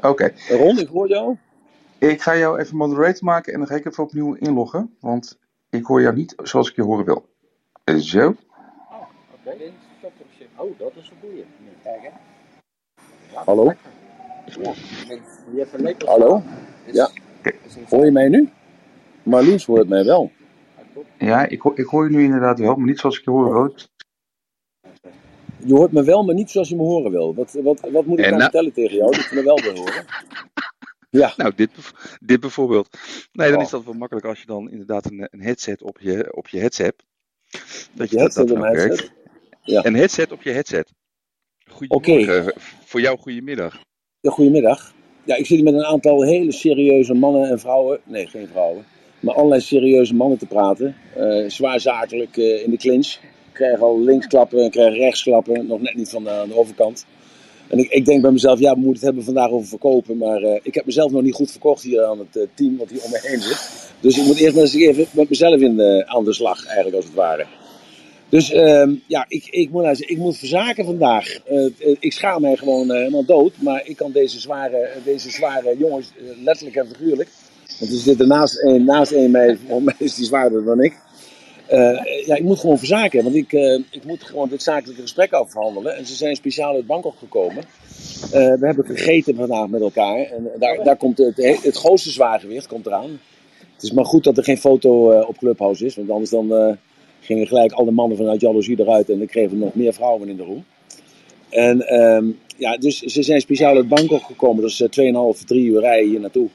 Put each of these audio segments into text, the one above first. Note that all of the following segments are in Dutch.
Oké. Ron, ik hoor jou. Ik ga jou even moderator maken en dan ga ik even opnieuw inloggen. Want ik hoor jou niet zoals ik je horen wil. Zo. Oké. Oh, dat is een goeie. Kijk hè. Hallo? Hallo? Ja. Hoor je mij nu? Marloes hoort mij wel. Ja, ik, hoor- ik hoor je nu inderdaad wel, maar niet zoals ik je horen wil. Je hoort me wel, maar niet zoals je me horen wil. Wat, wat, wat moet ik nou nou- vertellen tegen jou dat je me wel wil horen? Ja. Nou, dit, dit bijvoorbeeld. Nee, dan Oh. is dat wel makkelijk als je dan inderdaad een, een headset op je, op je headset. Dat Je headset dat headset? werkt. Een headset op je headset. Goedemorgen. Voor jou goedemiddag. Ja, goedemiddag. Ja, ik zit hier met een aantal hele serieuze mannen en vrouwen. Nee, geen vrouwen. Maar allerlei serieuze mannen te praten. Eh, zwaar zakelijk eh, in de clinch. Krijg al linksklappen en krijg rechtsklappen. Nog net niet van de, de overkant. En ik, ik denk bij mezelf, ja, we moeten het hebben vandaag over verkopen. Maar eh, ik heb mezelf nog niet goed verkocht hier aan het eh, team wat hier om me heen zit. Dus ik moet eerst maar eens even met mezelf in de, aan de slag, eigenlijk als het ware. Dus ehm, ja, ik, ik, moet, nou ik moet verzaken vandaag. Eh, eh, ik schaam mij gewoon eh, helemaal dood. Maar ik kan deze zware, deze zware jongens, eh, letterlijk en figuurlijk. Want er zitten naast een, naast een mij, mij is die zwaarder dan ik. Eh, ja, ik moet gewoon verzaken. Want ik, eh, ik moet gewoon dit zakelijke gesprek afhandelen. En ze zijn speciaal uit Bangkok gekomen. Eh, we hebben gegeten vandaag met elkaar. En daar, daar komt het, het grootste zwaargewicht komt eraan. Het is maar goed dat er geen foto op Clubhouse is. Want anders dan, gingen gelijk alle mannen vanuit jaloezie eruit. En dan kregen we nog meer vrouwen in de room. En ehm, ja, dus ze zijn speciaal uit Bangkok gekomen. Dat is eh, 2,5, 3 uur rijden hier naartoe.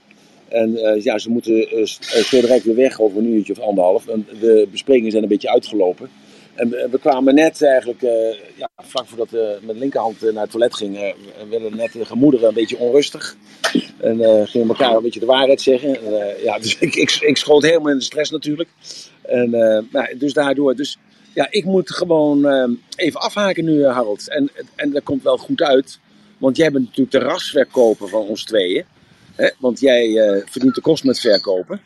En eh, ja, ze moeten zo direct weer weg over een uurtje of anderhalf. De besprekingen zijn een beetje uitgelopen. En we, kwamen net eigenlijk, ja, vlak voordat we met linkerhand naar het toilet gingen, werden net de gemoederen een beetje onrustig. En gingen elkaar een beetje de waarheid zeggen. En, ja, dus ik, ik, schoot helemaal in de stress natuurlijk. En, dus daardoor, dus ja, ik moet gewoon eh, even afhaken nu, Harold. En, en dat komt wel goed uit, want jij bent natuurlijk de rasverkoper van ons tweeën. Want jij eh, verdient de kost met verkopen.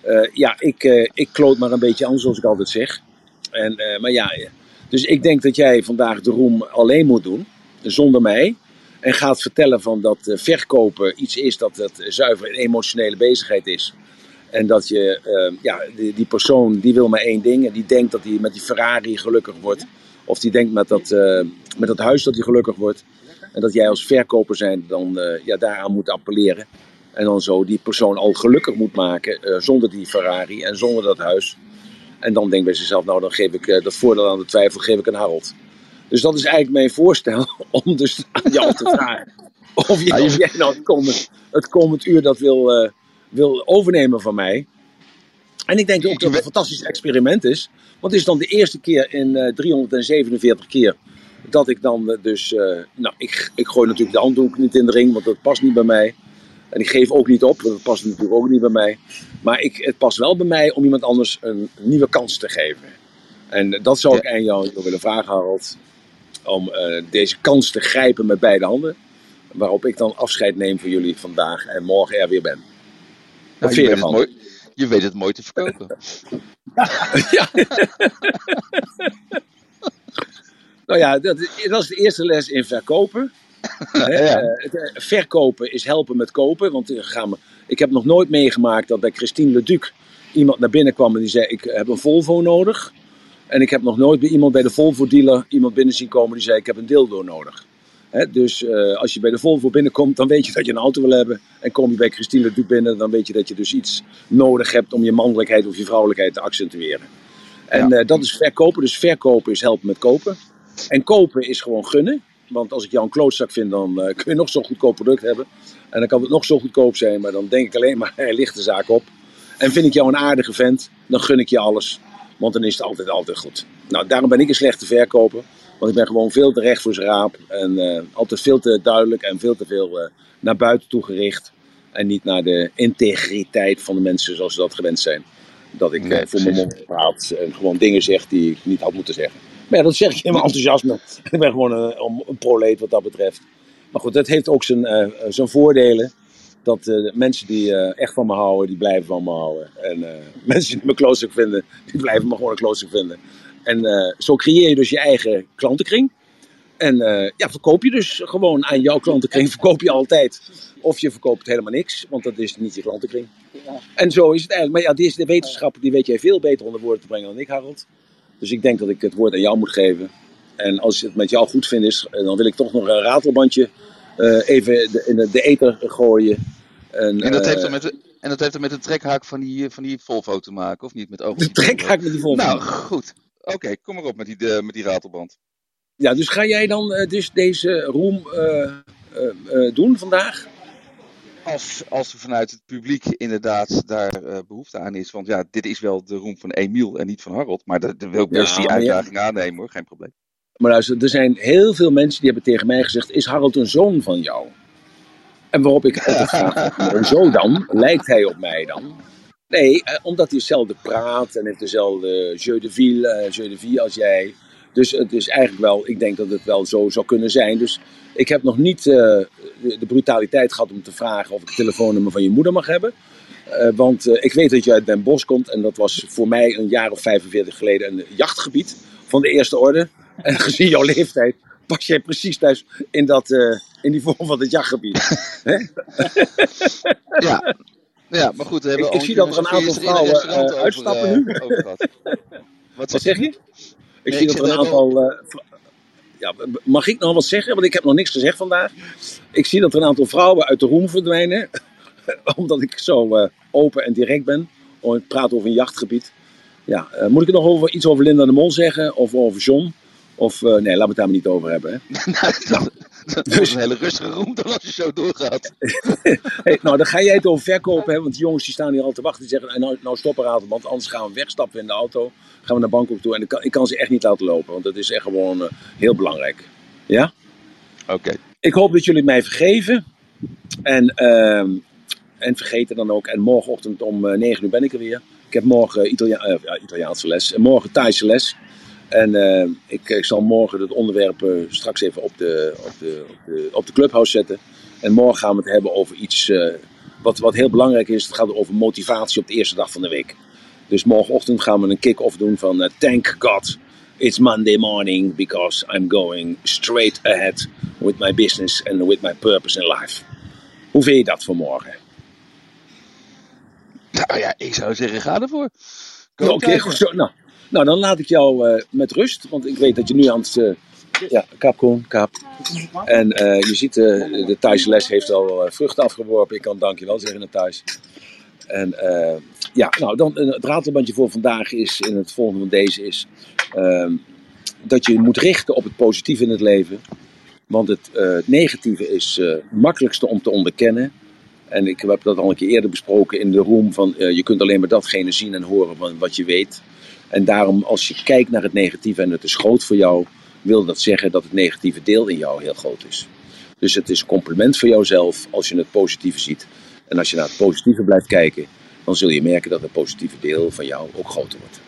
Eh, ja, ik, eh, ik kloot maar een beetje anders, zoals ik altijd zeg. En, maar ja, dus ik denk dat jij vandaag de roem alleen moet doen, zonder mij. En gaat vertellen van dat verkopen iets is dat het zuiver een emotionele bezigheid is. En dat je, ja, die, die persoon die wil maar één ding. En die denkt dat hij met die Ferrari gelukkig wordt. Of die denkt met dat, met dat huis dat hij gelukkig wordt. En dat jij als verkoper zijn dan ja, daaraan moet appelleren. En dan zo die persoon al gelukkig moet maken eh, zonder die Ferrari en zonder dat huis. En dan denkt bij zichzelf, nou dan geef ik eh, dat voordeel aan de twijfel geef ik aan Harold. Dus dat is eigenlijk mijn voorstel om dus aan jou te vragen. Of, jij- of jij nou het komend, het komend uur dat wil, eh, wil overnemen van mij. En ik denk ook dat het een fantastisch experiment is. Want het is dan de eerste keer in eh, 347 keer dat ik dan dus... nou, ik, ik gooi natuurlijk de handdoek niet in de ring, want dat past niet bij mij. En ik geef ook niet op, want dat past natuurlijk ook niet bij mij. Maar ik, het past wel bij mij om iemand anders een nieuwe kans te geven. En dat zou ik aan jou willen vragen, Harold. Om eh, deze kans te grijpen met beide handen. Waarop ik dan afscheid neem van jullie vandaag en morgen er weer ben. Wat Nou, vind je, ervan? mooi, je weet het mooi te verkopen. ja. nou ja, dat, dat is de eerste les in verkopen. Eh, eh, verkopen is helpen met kopen. Want eh, gaan we, ik heb nog nooit meegemaakt dat bij Christine Leduc iemand naar binnen kwam en die zei: Ik heb een Volvo nodig. En ik heb nog nooit bij iemand bij de Volvo-dealer iemand binnen zien komen die zei: Ik heb een dildo nodig. Dus als je bij de Volvo binnenkomt, dan weet je dat je een auto wil hebben. En kom je bij Christine Leduc binnen, dan weet je dat je dus iets nodig hebt om je mannelijkheid of je vrouwelijkheid te accentueren. En dat is verkopen. Dus verkopen is helpen met kopen. En kopen is gewoon gunnen. Want als ik jou een klootzak vind, dan eh, kun je nog zo'n goedkoop product hebben. En dan kan het nog zo goedkoop zijn, maar dan denk ik alleen maar, er ligt de zaak op. En vind ik jou een aardige vent, dan gun ik je alles. Want dan is het altijd, altijd goed. Nou, daarom ben ik een slechte verkoper. Want ik ben gewoon veel te recht voor zijn raap. En eh, altijd veel te duidelijk en veel te veel eh, naar buiten toe gericht. En niet naar de integriteit van de mensen zoals ze dat gewend zijn. Dat ik voor mijn mond praat en gewoon dingen zeg die ik niet had moeten zeggen. Maar ja, dat zeg ik in mijn enthousiasme. ik ben gewoon een, een, een proleet wat dat betreft. Maar goed, dat heeft ook zijn, eh, zijn voordelen. Dat eh, mensen die eh, echt van me houden, die blijven van me houden. En eh, mensen die me klootzak vinden, die blijven me gewoon een klootzak vinden. En eh, zo creëer je dus je eigen klantenkring. En ja, verkoop je dus gewoon aan jouw klantenkring, verkoop je altijd. Of je verkoopt helemaal niks, want dat is niet je klantenkring. Ja. En zo is het eigenlijk. Maar ja, deze, de wetenschap die weet jij veel beter onder woorden te brengen dan ik, Harold. Dus ik denk dat ik het woord aan jou moet geven. En als het met jou goed vindt, is, dan wil ik toch nog een ratelbandje uh, even de, in de, de ether gooien. En, en, dat heeft er met de, en dat heeft er met een trekhaak van die, van die Volvo te maken, of niet? Met de trekhaak met die Volvo. Nou, goed. Oké, kom maar op met die, de, met die ratelband. Ja, dus ga jij dan uh, dus deze roem uh, doen vandaag? Als, als er vanuit het publiek inderdaad daar behoefte aan is. Want ja, dit is wel de roem van Emiel en niet van Harold. Maar dat wil ik best die uitdaging aannemen hoor, geen probleem. Maar luister, er zijn heel veel mensen die hebben tegen mij gezegd: Is Harold een zoon van jou? En waarop ik altijd vraag: Zo dan? Lijkt hij op mij dan? Nee, omdat hij hetzelfde praat en heeft dezelfde jeu de ville, jeu de vie als jij. Dus het is eigenlijk wel, ik denk dat het wel zo zou kunnen zijn. Dus ik heb nog niet uh, de, brutaliteit gehad om te vragen of ik het telefoonnummer van je moeder mag hebben. Uh, want uh, ik weet dat je uit Den Bosch komt en dat was voor mij een jaar of 45 geleden een jachtgebied van de eerste orde. En gezien jouw leeftijd pas jij precies thuis in, dat, in die vorm van het jachtgebied. ja. ja, maar goed. We hebben ik, ik zie dat er een aantal vrouwen uitstappen nu. Wat, Wat zeg je? Ik zie dat er een aantal. Uh, ja, mag ik nog wat zeggen? Want ik heb nog niks gezegd vandaag. Ik zie dat er een aantal vrouwen uit de roem verdwijnen. omdat ik zo uh, open en direct ben. Ik praat over een jachtgebied. Ja, uh, moet ik nog over, iets over Linda de Mol zeggen? Of over John? Of nee, laten we het daar maar niet over hebben. Hè? nou, dat is een hele rustige dan als je zo doorgaat. hey, nou, dan ga jij het over verkopen, hè, want die jongens die staan hier al te wachten. Die zeggen, nou, nou stop er want anders gaan we wegstappen in de auto. Gaan we naar Bangkok toe en ik kan, ik kan ze echt niet laten lopen, want dat is echt gewoon uh, heel belangrijk. Ja? Oké. Ik hoop dat jullie mij vergeven. En, uh, en vergeten dan ook. En morgenochtend om uh, eh, 9 uur ben ik er weer. Ik heb morgen Italia Italiaanse les. En morgen Thaise les. En uh, ik, ik, zal morgen het onderwerp uh, straks even op de, op, de, op, de, op de clubhouse zetten. En morgen gaan we het hebben over iets wat, wat heel belangrijk is. Het gaat over motivatie op de eerste dag van de week. Dus morgenochtend gaan we een kick-off doen van Thank God it's Monday morning because I'm going straight ahead with my business and with my purpose in life. Hoe vind je dat voor morgen? Nou ja, ik zou zeggen, ga ervoor. Oké, okay, goed Nou, nou, dan laat ik jou uh, met rust, want ik weet dat je nu aan het... Uh, ja, kap Koen, kap. En uh, je ziet, de Thaise les heeft al vruchten afgeworpen. Ik kan dankjewel zeggen naar thuis. En ja, nou, dan, het ratelbandje voor vandaag is, in het volgende van deze is... Ehm, dat je moet richten op het positieve in het leven. Want het negatieve is het makkelijkste om te onderkennen. En ik heb dat al een keer eerder besproken in de room van je kunt alleen maar datgene zien en horen van wat je weet. En daarom, als je kijkt naar het negatieve en het is groot voor jou, wil dat zeggen dat het negatieve deel in jou heel groot is. Dus het is een compliment voor jouzelf als je het positieve ziet. En als je naar het positieve blijft kijken, dan zul je merken dat het positieve deel van jou ook groter wordt.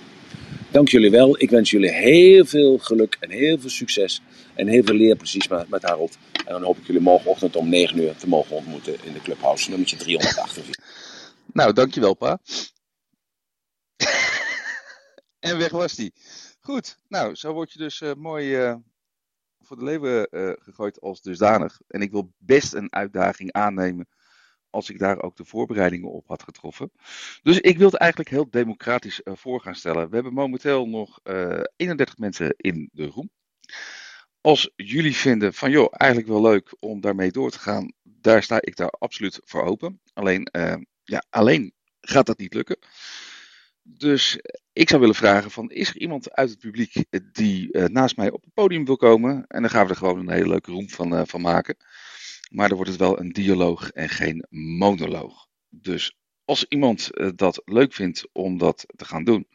Dank jullie wel. Ik wens jullie heel veel geluk en heel veel succes. En heel veel leerplezier met, met Harold. En dan hoop ik jullie morgenochtend om 9 uur te mogen ontmoeten in de clubhouse, nummertje 348. Nou, dankjewel pa. En weg was die. Goed, nou, zo word je dus uh, mooi uh, voor de leeuwen uh, gegooid als dusdanig. En ik wil best een uitdaging aannemen als ik daar ook de voorbereidingen op had getroffen. Dus ik wil het eigenlijk heel democratisch voor gaan stellen. We hebben momenteel nog 31 mensen in de room. Als jullie vinden van joh, eigenlijk wel leuk om daarmee door te gaan, daar sta ik daar absoluut voor open. Alleen, ja, alleen gaat dat niet lukken. Dus ik zou willen vragen: van, is er iemand uit het publiek die uh, naast mij op het podium wil komen? En dan gaan we er gewoon een hele leuke room van, van maken. Maar dan wordt het wel een dialoog en geen monoloog. Dus als iemand dat leuk vindt om dat te gaan doen,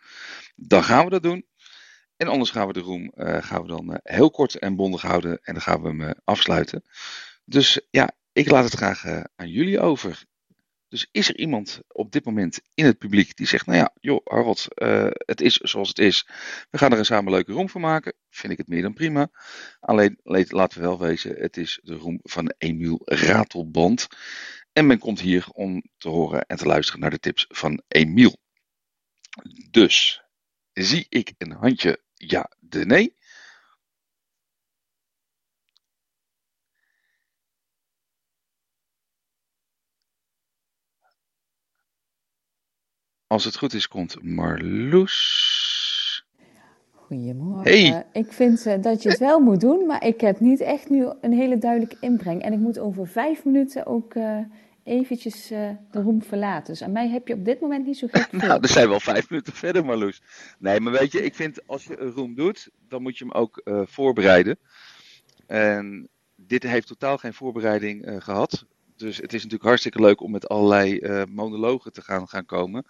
dan gaan we dat doen. En anders gaan we de room gaan we dan heel kort en bondig houden en dan gaan we hem afsluiten. Dus ja, ik laat het graag aan jullie over. Dus is er iemand op dit moment in het publiek die zegt: Nou ja, joh, Harold, uh, het is zoals het is. We gaan er een samen leuke room van maken. Vind ik het meer dan prima. Alleen laten we wel wezen: het is de room van Emiel Ratelband. En men komt hier om te horen en te luisteren naar de tips van Emiel. Dus zie ik een handje ja, de nee. Als het goed is, komt Marloes. Goedemorgen. Hey. Ik vind eh, dat je het wel moet doen, maar ik heb niet echt nu een hele duidelijke inbreng. En ik moet over vijf minuten ook eh, eventjes eh, de room verlaten. Dus aan mij heb je op dit moment niet zo gek veel. Nou, er zijn wel vijf minuten verder, Marloes. Nee, maar weet je, ik vind als je een room doet, dan moet je hem ook voorbereiden. En dit heeft totaal geen voorbereiding eh, gehad. Dus het is natuurlijk hartstikke leuk om met allerlei eh, monologen te gaan, gaan komen.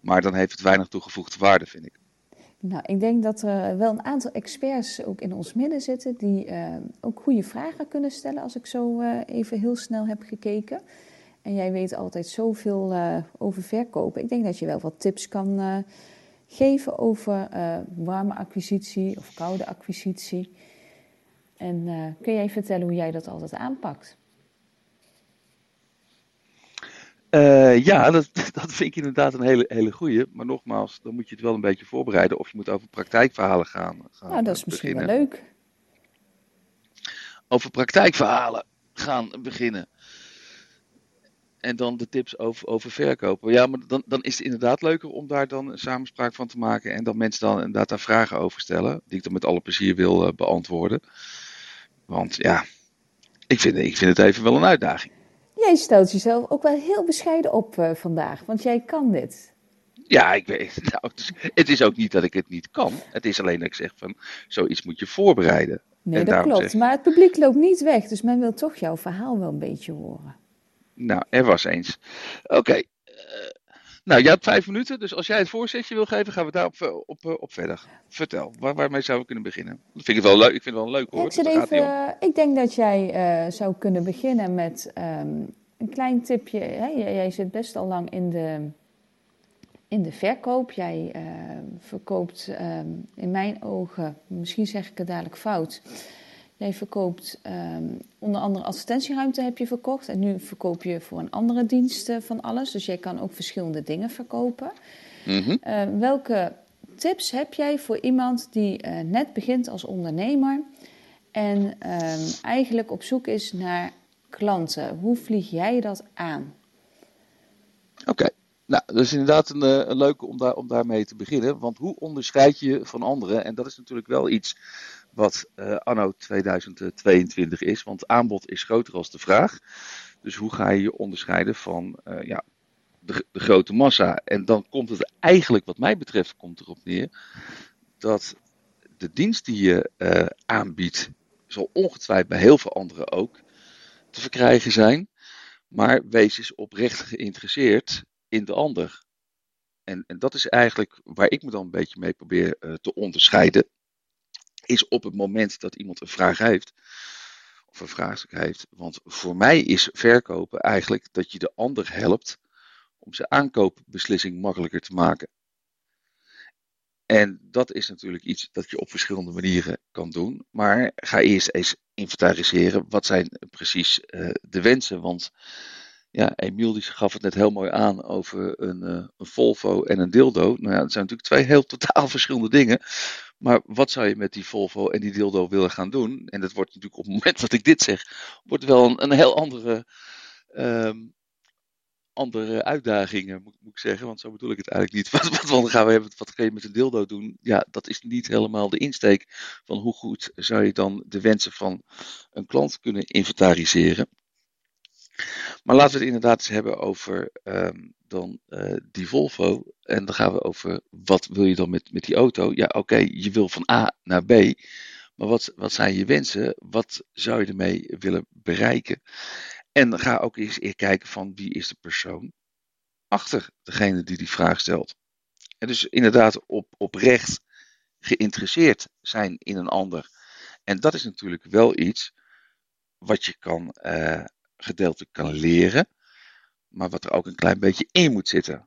Maar dan heeft het weinig toegevoegde waarde, vind ik. Nou, ik denk dat er wel een aantal experts ook in ons midden zitten die eh, ook goede vragen kunnen stellen als ik zo eh, even heel snel heb gekeken. En jij weet altijd zoveel eh, over verkopen. Ik denk dat je wel wat tips kan eh, geven over eh, warme acquisitie of koude acquisitie. En eh, kun jij vertellen hoe jij dat altijd aanpakt? Eh, ja, dat, dat vind ik inderdaad een hele, hele goeie. Maar nogmaals, dan moet je het wel een beetje voorbereiden. Of je moet over praktijkverhalen gaan, gaan Nou, dat is eh, misschien beginnen. wel leuk. Over praktijkverhalen gaan beginnen. En dan de tips over, over verkopen. Ja, maar dan, dan is het inderdaad leuker om daar dan een samenspraak van te maken. En dan mensen dan inderdaad daar vragen over stellen. Die ik dan met alle plezier wil eh, beantwoorden. Want ja, ik vind, ik vind het even wel een uitdaging. Jij stelt jezelf ook wel heel bescheiden op eh, vandaag, want jij kan dit. Ja, ik weet, nou, het, is, het is ook niet dat ik het niet kan. Het is alleen dat ik zeg van, zoiets moet je voorbereiden. Nee, En dat klopt. zeg- Maar het publiek loopt niet weg, dus men wil toch jouw verhaal wel een beetje horen. Nou, er was eens. Oké. Nou, jij hebt vijf minuten, dus als jij het voorzetje wil geven, gaan we daarop op, op, eh, op verder. Vertel, waar, waarmee zouden we kunnen beginnen? Dat vind ik wel leuk. Ik vind het wel leuk hoor. ik, even, eh, ik denk dat jij eh, zou kunnen beginnen met ehm, een klein tipje. Hè? Jij, jij zit best al lang in de, in de verkoop. Jij eh, verkoopt ehm, in mijn ogen, misschien zeg ik het dadelijk fout. Jij verkoopt ehm, onder andere advertentieruimte heb je verkocht. En nu verkoop je voor een andere dienst eh, van alles. Dus jij kan ook verschillende dingen verkopen. Mhm. Eh, welke tips heb jij voor iemand die eh, net begint als ondernemer en ehm, eigenlijk op zoek is naar klanten? Hoe vlieg jij dat aan? Oké. Nou, dat is inderdaad een, eh, een leuke om, daar, om daarmee te beginnen. Want hoe onderscheid je van anderen? En dat is natuurlijk wel iets wat eh, anno 2022 is. Want aanbod is groter als de vraag. Dus hoe ga je je onderscheiden van eh, ja, de, de grote massa? En dan komt het eigenlijk, wat mij betreft, komt erop neer dat de dienst die je eh, aanbiedt, zal ongetwijfeld bij heel veel anderen ook te verkrijgen zijn. Maar wees eens oprecht geïnteresseerd in de ander. En, en dat is eigenlijk waar ik me dan een beetje mee probeer te onderscheiden. Is op het moment dat iemand een vraag heeft, of een vraagstuk heeft. Want voor mij is verkopen eigenlijk dat je de ander helpt om zijn aankoopbeslissing makkelijker te maken. En dat is natuurlijk iets dat je op verschillende manieren kan doen. Maar ga eerst eens inventariseren. Wat zijn precies eh, de wensen? Want ja, Emiel die gaf het net heel mooi aan over een, eh, een Volvo en een dildo. Nou ja, dat zijn natuurlijk twee heel totaal verschillende dingen. Maar wat zou je met die Volvo en die dildo willen gaan doen? En dat wordt natuurlijk op het moment dat ik dit zeg, wordt wel een, een heel andere, ehm, andere uitdaging, moet, moet ik zeggen. Want zo bedoel ik het eigenlijk niet. Wat, wat, wat gaan we hebben, wat ga je met een dildo doen? Ja, dat is niet helemaal de insteek van hoe goed zou je dan de wensen van een klant kunnen inventariseren. Maar laten we het inderdaad eens hebben over ehm, dan eh, die Volvo. En dan gaan we over wat wil je dan met, met die auto? Ja, oké, je wil van A naar B. Maar wat, wat zijn je wensen? Wat zou je ermee willen bereiken? En ga ook eens kijken van wie is de persoon achter degene die die vraag stelt. En dus inderdaad op, oprecht geïnteresseerd zijn in een ander. En dat is natuurlijk wel iets wat je kan eh, gedeeltelijk kan leren, maar wat er ook een klein beetje in moet zitten.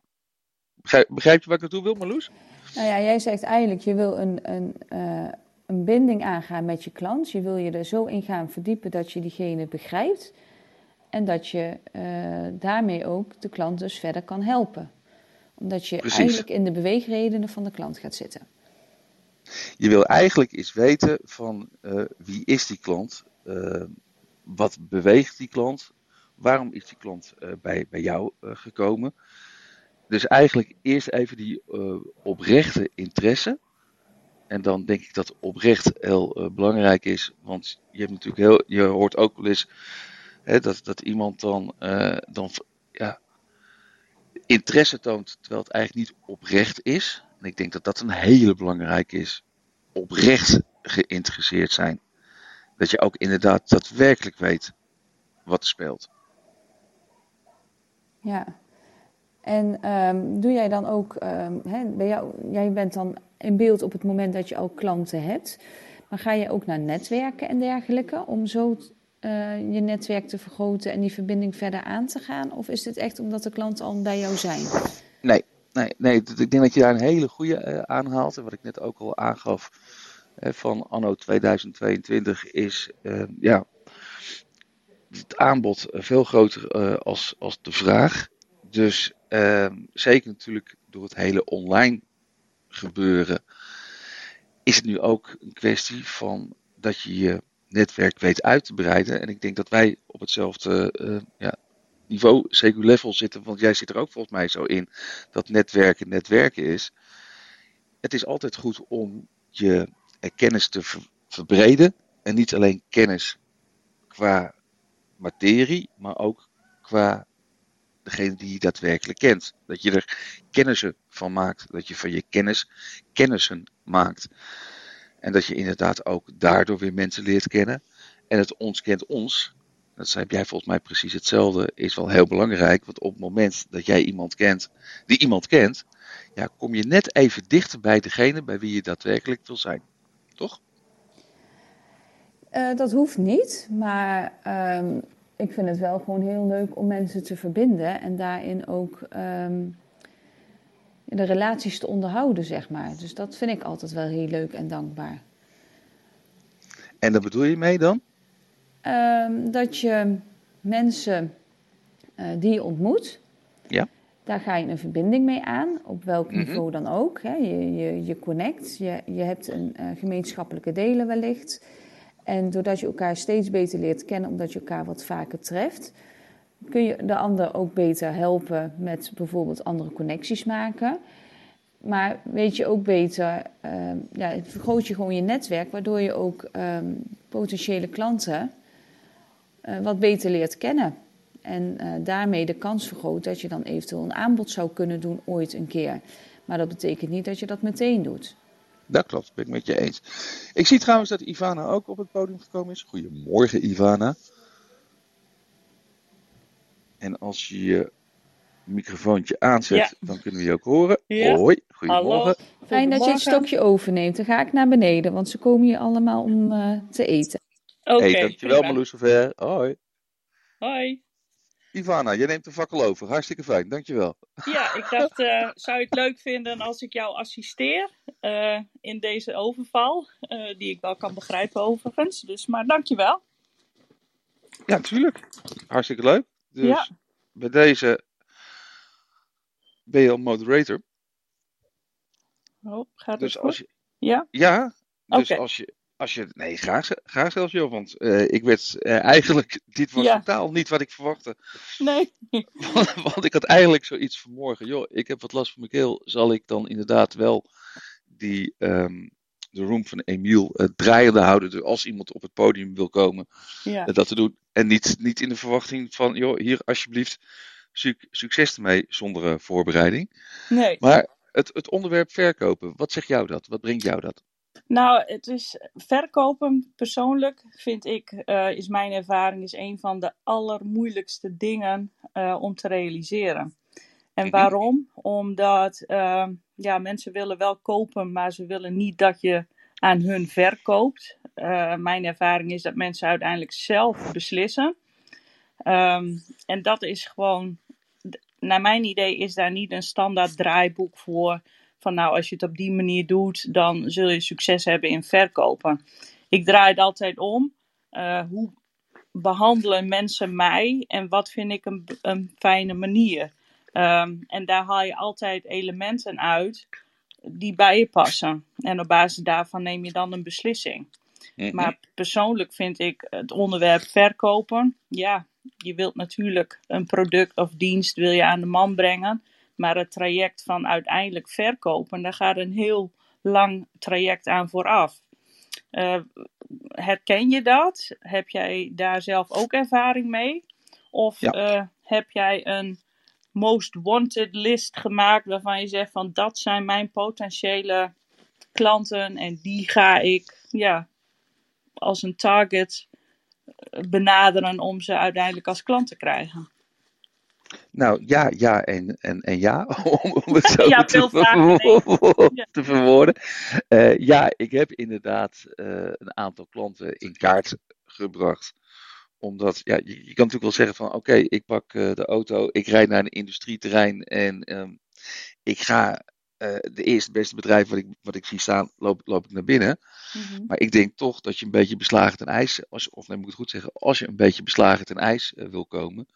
Begrijp, begrijp je waar ik naartoe wil, Marloes? Nou ja, jij zegt eigenlijk, je wil een, een, eh, een binding aangaan met je klant. Je wil je er zo in gaan verdiepen dat je diegene begrijpt. En dat je eh, daarmee ook de klant dus verder kan helpen. Omdat je Precies. eigenlijk in de beweegredenen van de klant gaat zitten. Je wil eigenlijk eens weten van eh, wie is die klant, wat beweegt die klant, waarom is die klant eh, bij, bij jou eh, gekomen. dus eigenlijk eerst even die uh, oprechte interesse. En dan denk ik dat oprecht heel belangrijk is. Want je hebt natuurlijk heel, je hoort ook wel eens hè, dat, dat iemand dan, dan ja, interesse toont terwijl het eigenlijk niet oprecht is. En ik denk dat dat een hele belangrijke is. Oprecht geïnteresseerd zijn. Dat je ook inderdaad daadwerkelijk weet wat er speelt. Ja. En um, doe jij dan ook, um, hè, bij jou, jij bent dan in beeld op het moment dat je al klanten hebt. Maar ga je ook naar netwerken en dergelijke om zo uh, je netwerk te vergroten en die verbinding verder aan te gaan? Of is het echt omdat de klanten al bij jou zijn? Nee, nee, nee. ik denk dat je daar een hele goede uh, aanhaalt. En wat ik net ook al aangaf van anno 2022 is, ja, het aanbod veel groter als, als de vraag. Dus zeker natuurlijk door het hele online gebeuren, is het nu ook een kwestie van dat je je netwerk weet uit te breiden. En ik denk dat wij op hetzelfde ja, niveau, CQ-level zitten, want jij zit er ook volgens mij zo in, dat netwerken netwerken is. Het is altijd goed om je kennis te ver verbreden. En niet alleen kennis qua materie, maar ook qua degene die je daadwerkelijk kent. Dat je er kennissen van maakt. Dat je van je kennis kennissen maakt. En dat je inderdaad ook daardoor weer mensen leert kennen. En het ons kent ons. Dat heb jij volgens mij precies hetzelfde. Is wel heel belangrijk. Want op het moment dat jij iemand kent die iemand kent. Ja, kom je net even dichter bij degene bij wie je daadwerkelijk wil zijn. Toch? Uh, dat hoeft niet. Maar um, ik vind het wel gewoon heel leuk om mensen te verbinden. En daarin ook um, de relaties te onderhouden, zeg maar. Dus dat vind ik altijd wel heel leuk en dankbaar. En daar bedoel je mee dan? Um, dat je mensen uh, die je ontmoet, ja. Daar ga je een verbinding mee aan, op welk mm -hmm. niveau dan ook. Hè. Je, je, je connect, je, je hebt een uh, gemeenschappelijke delen wellicht. En doordat je elkaar steeds beter leert kennen, omdat je elkaar wat vaker treft, kun je de ander ook beter helpen met bijvoorbeeld andere connecties maken. Maar weet je ook beter, uh, ja, vergroot je gewoon je netwerk, waardoor je ook um, potentiële klanten uh, wat beter leert kennen. En uh, daarmee de kans vergroot dat je dan eventueel een aanbod zou kunnen doen ooit een keer. Maar dat betekent niet dat je dat meteen doet. Dat klopt, ben ik met je eens. Ik zie trouwens dat Ivana ook op het podium gekomen is. Goedemorgen, Ivana. En als je je microfoontje aanzet, ja. dan kunnen we je ook horen. Ja. Hoi, goedemorgen. Hallo. Fijn dat je het stokje overneemt. Dan ga ik naar beneden, want ze komen hier allemaal om uh, te eten. Oké, okay, hey, dankjewel Marloes. Hoi. Hoi. Ivana, jij neemt de fakkel over. Hartstikke fijn, dankjewel. Ja, ik dacht, uh, zou je het leuk vinden als ik jou assisteer uh, in deze overval? Uh, die ik wel kan begrijpen overigens. Dus, maar dankjewel. Ja, natuurlijk. Hartstikke leuk. Dus ja. bij deze ben je al moderator. Oh, gaat dus het als je, Ja? Ja, dus okay. als je als je, nee, graag, graag zelfs joh, want uh, ik werd uh, eigenlijk, dit was ja. totaal niet wat ik verwachtte. Nee. want, want, ik had eigenlijk zoiets vanmorgen, joh, ik heb wat last van mijn keel, zal ik dan inderdaad wel die, um, de room van Emiel uh, draaiende houden, dus als iemand op het podium wil komen, ja. dat te doen. En niet, niet in de verwachting van, joh, hier alsjeblieft, suc succes ermee zonder voorbereiding. Nee. Maar het, het onderwerp verkopen, wat zegt jou dat? Wat brengt jou dat? Nou, het is verkopen persoonlijk, vind ik, uh, is mijn ervaring, is een van de allermoeilijkste dingen uh, om te realiseren. En waarom? Omdat uh, ja, mensen willen wel kopen, maar ze willen niet dat je aan hun verkoopt. mijn ervaring is dat mensen uiteindelijk zelf beslissen. Um, en dat is gewoon, naar mijn idee, is daar niet een standaard draaiboek voor van nou, als je het op die manier doet, dan zul je succes hebben in verkopen. Ik draai het altijd om. Uh, hoe behandelen mensen mij en wat vind ik een, een fijne manier? Um, en daar haal je altijd elementen uit die bij je passen. En op basis daarvan neem je dan een beslissing. Mm -hmm. Maar persoonlijk vind ik het onderwerp verkopen. Ja, je wilt natuurlijk een product of dienst wil je aan de man brengen. Maar het traject van uiteindelijk verkopen, daar gaat een heel lang traject aan vooraf. Uh, herken je dat? Heb jij daar zelf ook ervaring mee? Of ja. heb jij een most wanted list gemaakt waarvan je zegt van dat zijn mijn potentiële klanten en die ga ik ja, als een target benaderen om ze uiteindelijk als klant te krijgen? Nou ja, ja en, en, en ja, om het zo ja, te, vragen, te verwoorden. Uh, ja, ik heb inderdaad uh, een aantal klanten in kaart gebracht omdat ja, je, je, kan natuurlijk wel zeggen van oké, ik pak uh, de auto, ik rijd naar een industrieterrein en um, ik ga de eerste beste bedrijf wat ik, wat ik zie staan, loop, loop ik naar binnen. Mm-hmm. Maar ik denk toch dat je een beetje beslagen ten ijs, als, of nee moet ik het goed zeggen, als je een beetje beslagen ten ijs wil komen,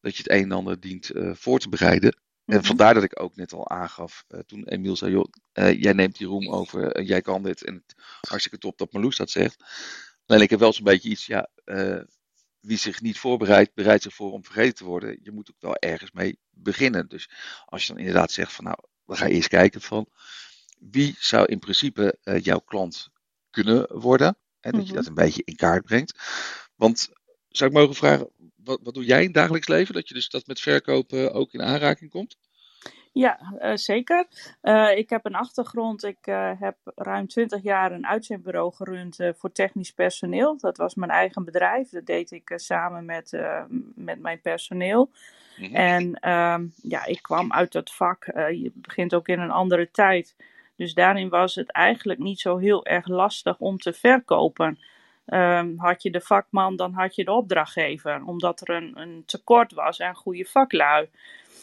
dat je het een en ander dient voor te bereiden. En vandaar dat ik ook net al aangaf, toen Emiel zei, joh, jij neemt die roem over, en jij kan dit. En het, hartstikke top dat Marloes dat zegt. Alleen ik heb wel zo'n beetje iets, ja, wie zich niet voorbereidt, bereidt zich voor om vergeten te worden. Je moet ook wel ergens mee beginnen. Dus als je dan inderdaad zegt van nou, we gaan eerst kijken van wie zou in principe jouw klant kunnen worden. Hè, dat je dat een beetje in kaart brengt. Want zou ik mogen vragen, wat, wat doe jij in het dagelijks leven? Dat je dus dat met verkopen ook in aanraking komt? Ja, uh, zeker. Uh, ik heb een achtergrond. Ik uh, heb ruim 20 jaar een uitzendbureau gerund voor technisch personeel. Dat was mijn eigen bedrijf. Dat deed ik samen met, met mijn personeel. Mm-hmm. En ehm, ja, ik kwam uit dat vak. je begint ook in een andere tijd. Dus daarin was het eigenlijk niet zo heel erg lastig om te verkopen. Um, had je de vakman, dan had je de opdrachtgever. Omdat er een, een tekort was aan goede vaklui.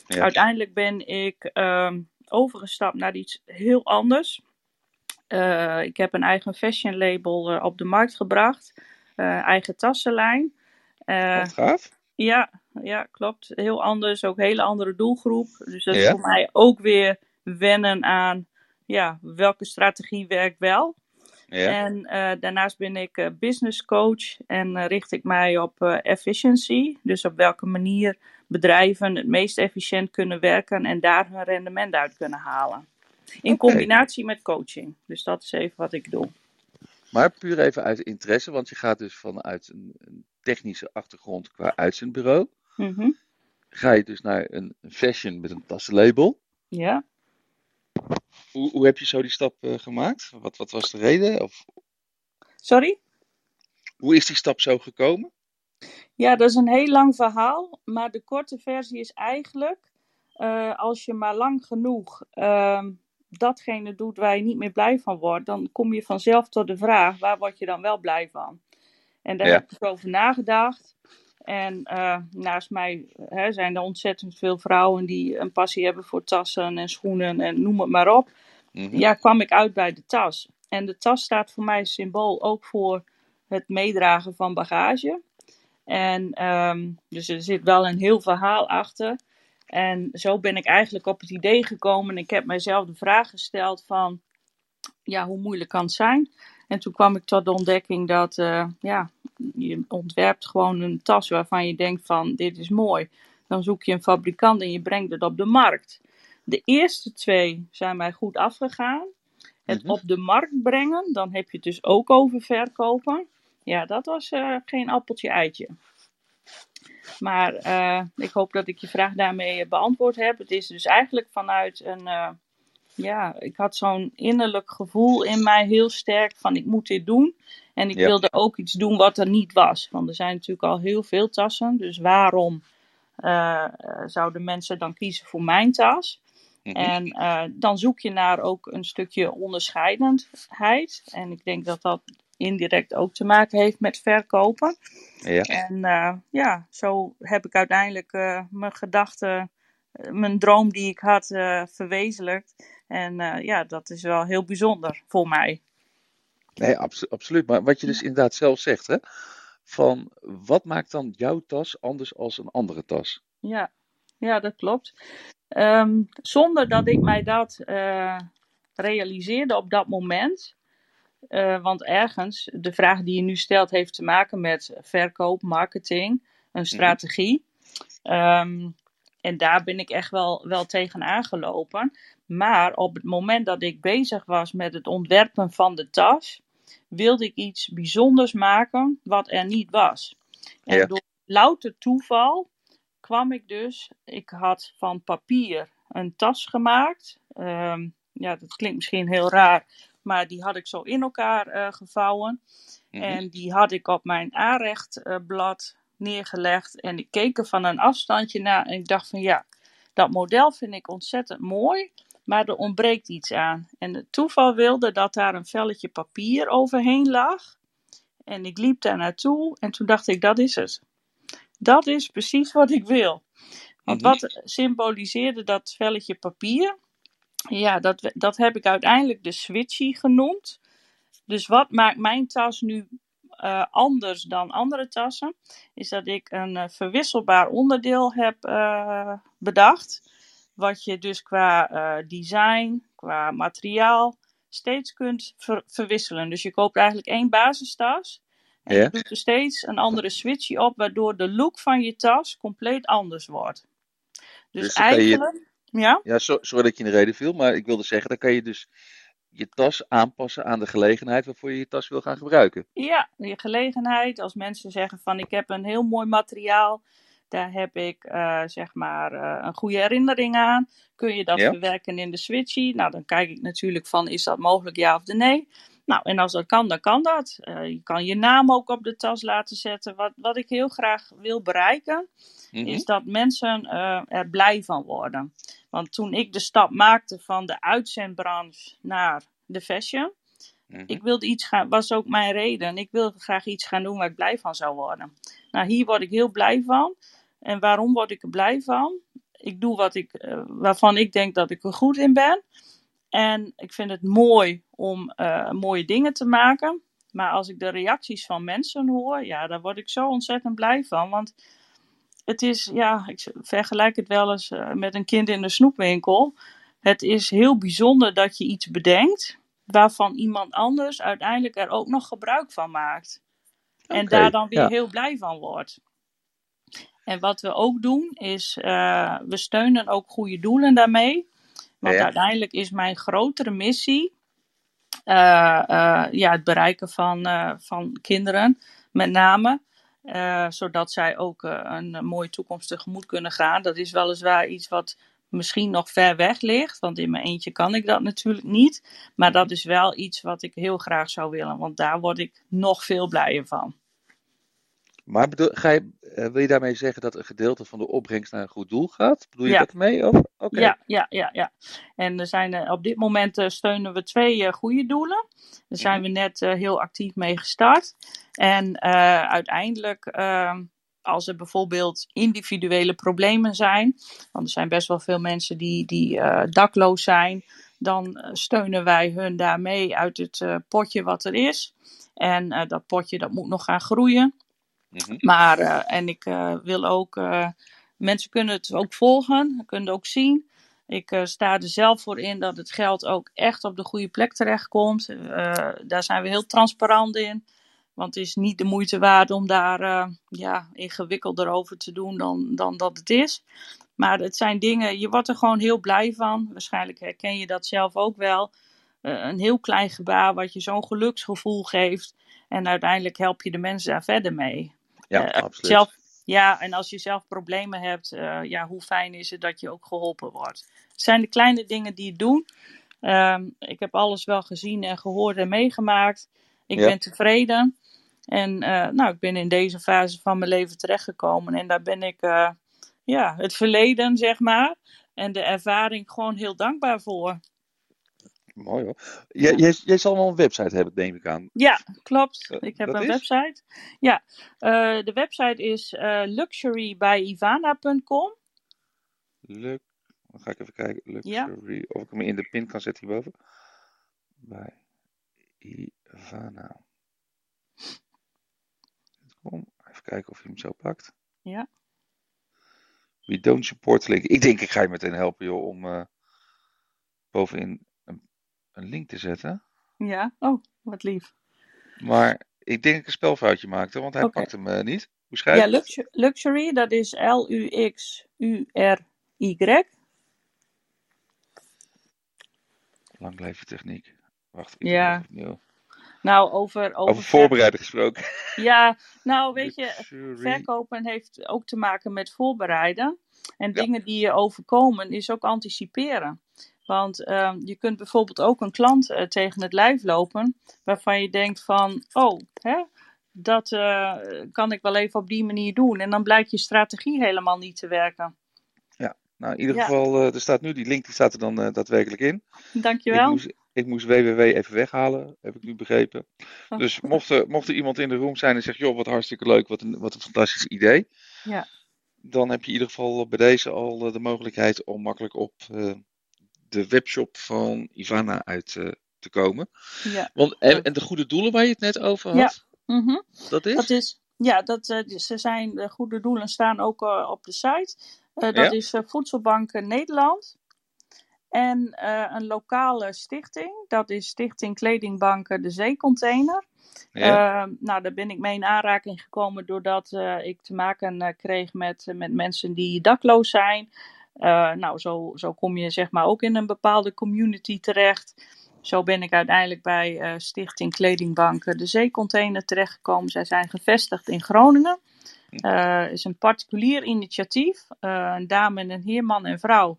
Ja. Uiteindelijk ben ik um, overgestapt naar iets heel anders. Uh, ik heb een eigen fashion label uh, op de markt gebracht. Uh, eigen tassenlijn. Wat gaaf. Ja, ja, klopt. Heel anders. Ook een hele andere doelgroep. Dus dat is ja. voor mij ook weer wennen aan ja, welke strategie werkt wel. Ja. En daarnaast ben ik business coach en richt ik mij op efficiency. Dus op welke manier bedrijven het meest efficiënt kunnen werken en daar hun rendement uit kunnen halen. In okay. combinatie met coaching. Dus dat is even wat ik doe. Maar puur even uit interesse, want je gaat dus vanuit een, een technische achtergrond qua uitzendbureau. Mm -hmm. Ga je dus naar een, een fashion met een tassenlabel. Ja. Hoe, hoe heb je zo die stap uh, gemaakt? Wat, wat was de reden? Of... Sorry? Hoe is die stap zo gekomen? Ja, dat is een heel lang verhaal, maar de korte versie is eigenlijk, uh, als je maar lang genoeg uh, datgene doet waar je niet meer blij van wordt, dan kom je vanzelf tot de vraag, waar word je dan wel blij van? En daar ja. heb ik over nagedacht. En uh, naast mij hè, zijn er ontzettend veel vrouwen die een passie hebben voor tassen en schoenen en noem het maar op. Mm-hmm. Ja, kwam ik uit bij de tas. En de tas staat voor mij symbool ook voor het meedragen van bagage. En um, dus er zit wel een heel verhaal achter. En zo ben ik eigenlijk op het idee gekomen. Ik heb mijzelf de vraag gesteld van, ja, hoe moeilijk kan het zijn? En toen kwam ik tot de ontdekking dat, uh, ja, je ontwerpt gewoon een tas waarvan je denkt van, dit is mooi. Dan zoek je een fabrikant en je brengt het op de markt. De eerste twee zijn mij goed afgegaan. Het mm-hmm. op de markt brengen, dan heb je het dus ook over verkopen. Ja, dat was uh, geen appeltje eitje. Maar uh, ik hoop dat ik je vraag daarmee beantwoord heb. Het is dus eigenlijk vanuit een. Uh, ja, ik had zo'n innerlijk gevoel in mij heel sterk van ik moet dit doen. En ik ja. wilde ook iets doen wat er niet was. Want er zijn natuurlijk al heel veel tassen. Dus waarom zouden mensen dan kiezen voor mijn tas? Mm-hmm. En uh, dan zoek je naar ook een stukje onderscheidendheid. En ik denk dat dat indirect ook te maken heeft met verkopen. Ja. En uh, ja, zo heb ik uiteindelijk mijn gedachten, mijn droom die ik had, verwezenlijkt. En ja, dat is wel heel bijzonder voor mij. Nee, abso absoluut. Maar wat je dus inderdaad zelf zegt, hè? Van wat maakt dan jouw tas anders als een andere tas? Ja, ja dat klopt. Um, zonder dat ik mij dat uh, realiseerde op dat moment. Uh, want ergens, de vraag die je nu stelt, heeft te maken met verkoop, marketing, een strategie. Mm -hmm. um, En daar ben ik echt wel, wel tegen aangelopen. Maar op het moment dat ik bezig was met het ontwerpen van de tas, wilde ik iets bijzonders maken wat er niet was. En Ja. door louter toeval kwam ik dus, ik had van papier een tas gemaakt. Ehm, ja, dat klinkt misschien heel raar, maar die had ik zo in elkaar eh, gevouwen. Mhm. En die had ik op mijn aanrechtblad neergelegd. En ik keek er van een afstandje naar en ik dacht van ja, dat model vind ik ontzettend mooi. Maar er ontbreekt iets aan. En het toeval wilde dat daar een velletje papier overheen lag. En ik liep daar naartoe en toen dacht ik, dat is het. Dat is precies wat ik wil. Want Mhm. wat symboliseerde dat velletje papier? Ja, dat, dat heb ik uiteindelijk de switchy genoemd. Dus wat maakt mijn tas nu eh, anders dan andere tassen? Is dat ik een eh, verwisselbaar onderdeel heb eh, bedacht. Wat je dus qua design, qua materiaal steeds kunt ver- verwisselen. Dus je koopt eigenlijk één basistas. En je doet er steeds een andere switchy op, waardoor de look van je tas compleet anders wordt. Dus, Dus kan je- eigenlijk, ja, Ja, so- sorry dat ik je in de reden viel, maar ik wilde zeggen, dan kan je dus je tas aanpassen aan de gelegenheid waarvoor je je tas wil gaan gebruiken. Ja, je gelegenheid. Als mensen zeggen van ik heb een heel mooi materiaal. Daar heb ik eh, zeg maar eh, een goede herinnering aan. Kun je dat Ja. verwerken in de switchy? Nou, dan kijk ik natuurlijk van is dat mogelijk ja of de nee. Nou, en als dat kan, dan kan dat. Eh, je kan je naam ook op de tas laten zetten. Wat, wat ik heel graag wil bereiken, Mhm. is dat mensen er blij van worden. Want toen ik de stap maakte van de uitzendbranche naar de fashion, Mhm. ik wilde iets gaan, was ook mijn reden. Ik wilde graag iets gaan doen waar ik blij van zou worden. Nou, hier word ik heel blij van. En waarom word ik er blij van? Ik doe wat ik, eh, waarvan ik denk dat ik er goed in ben. En ik vind het mooi om eh, mooie dingen te maken. Maar als ik de reacties van mensen hoor, ja, daar word ik zo ontzettend blij van. Want het is, ja, ik vergelijk het wel eens eh, met een kind in de snoepwinkel. Het is heel bijzonder dat je iets bedenkt waarvan iemand anders uiteindelijk er ook nog gebruik van maakt. En daar dan weer ja. heel blij van wordt. En wat we ook doen is, eh, we steunen ook goede doelen daarmee. Want Ja. uiteindelijk is mijn grotere missie eh, ja, het bereiken van, van kinderen, met name. Eh, zodat zij ook eh, een mooie toekomst tegemoet kunnen gaan. Dat is weliswaar iets wat misschien nog ver weg ligt. Want in mijn eentje kan ik dat natuurlijk niet. Maar dat is wel iets wat ik heel graag zou willen. Want daar word ik nog veel blijer van. Maar bedoel, ga je, eh, wil je daarmee zeggen dat een gedeelte van de opbrengst naar een goed doel gaat? Bedoel je Ja. dat? Of? Oké. Ja, ja, ja, ja. En er zijn, eh, op dit moment eh, steunen we twee goede doelen. Daar zijn we net heel actief mee gestart. En uiteindelijk, eh, als er bijvoorbeeld individuele problemen zijn, want er zijn best wel veel mensen die, die dakloos zijn, dan steunen wij hun daarmee uit het potje wat er is. En dat potje dat moet nog gaan groeien. Mhm. Maar, eh, en ik eh, wil ook, eh, mensen kunnen het ook volgen, kunnen het ook zien. Ik sta er zelf voor in dat het geld ook echt op de goede plek terechtkomt. Eh daar zijn we heel transparant in. Want het is niet de moeite waard om daar ja, ingewikkelder over te doen dan, dan dat het is. Maar het zijn dingen, je wordt er gewoon heel blij van. Waarschijnlijk herken je dat zelf ook wel. Een heel klein gebaar wat je zo'n geluksgevoel geeft. En uiteindelijk help je de mensen daar verder mee. Ja, Eh, absoluut. Zelf, ja, en als je zelf problemen hebt, eh, ja, hoe fijn is het dat je ook geholpen wordt. Het zijn de kleine dingen die het doen. Ehm, ik heb alles wel gezien en gehoord en meegemaakt. Ik Ja. ben tevreden. En eh, nou, ik ben in deze fase van mijn leven terechtgekomen. En daar ben ik ja, het verleden, zeg maar. En de ervaring gewoon heel dankbaar voor. Mooi hoor. Jij, jij, jij zal wel een website hebben, neem ik aan. Ja, klopt. Dat- Ik heb dat een is? website. Ja, eh, de website is eh luxurybijivana.com. Luk, dan ga ik even kijken. Ja. Luxury. Of ik hem in de pin kan zetten hierboven. Bij Ivana. Kom, even kijken of je hem zo pakt. Ja. We don't support link. Ik denk ik ga je meteen helpen joh om eh, bovenin een, link te zetten. Ja, oh, wat lief. Maar ik denk dat ik een spelfoutje maakte, want hij pakt hem eh, niet. Hoe schrijf Ja, je luxu- luxury, dat is L-U-X-U-R Y. Lang leven techniek. Wacht, ik Ja. opnieuw. Nou, over, over, Over voorbereiden gesproken. Ja, nou weet je, Luxury. verkopen heeft ook te maken met voorbereiden. En Ja. dingen die je overkomen is ook anticiperen. Want ehm, je kunt bijvoorbeeld ook een klant eh, tegen het lijf lopen waarvan je denkt van, oh, hè, dat eh, kan ik wel even op die manier doen. En dan blijkt je strategie helemaal niet te werken. Nou, in ieder Ja. geval, eh, er staat nu, die link die staat er dan daadwerkelijk in. Ik Dankjewel. moest, ik moest www even weghalen, heb ik nu begrepen. Oh. Dus mocht er, mocht er iemand in de room zijn en zegt, joh, wat hartstikke leuk, wat een, wat een fantastisch idee. Ja. Dan heb je in ieder geval bij deze al de mogelijkheid om makkelijk op de webshop van Ivana uit eh, te komen. Ja. Want, en, en de goede doelen waar je het net over had, Mhm. dat is? Dat is, ja, dat, eh, ze zijn, de goede doelen staan ook eh, op de site. Dat Ja. is eh, Voedselbank Nederland. En een lokale stichting, dat is Stichting Kledingbanken De Zeecontainer. ja? Nou, daar ben ik mee in aanraking gekomen doordat ik te maken kreeg met, met mensen die dakloos zijn. Eh, nou, zo, zo kom je zeg maar ook in een bepaalde community terecht. Zo ben ik uiteindelijk bij eh, Stichting Kledingbanken De Zeecontainer terechtgekomen. Zij zijn gevestigd in Groningen. Het is een particulier initiatief. Een dame en een heer, man en vrouw,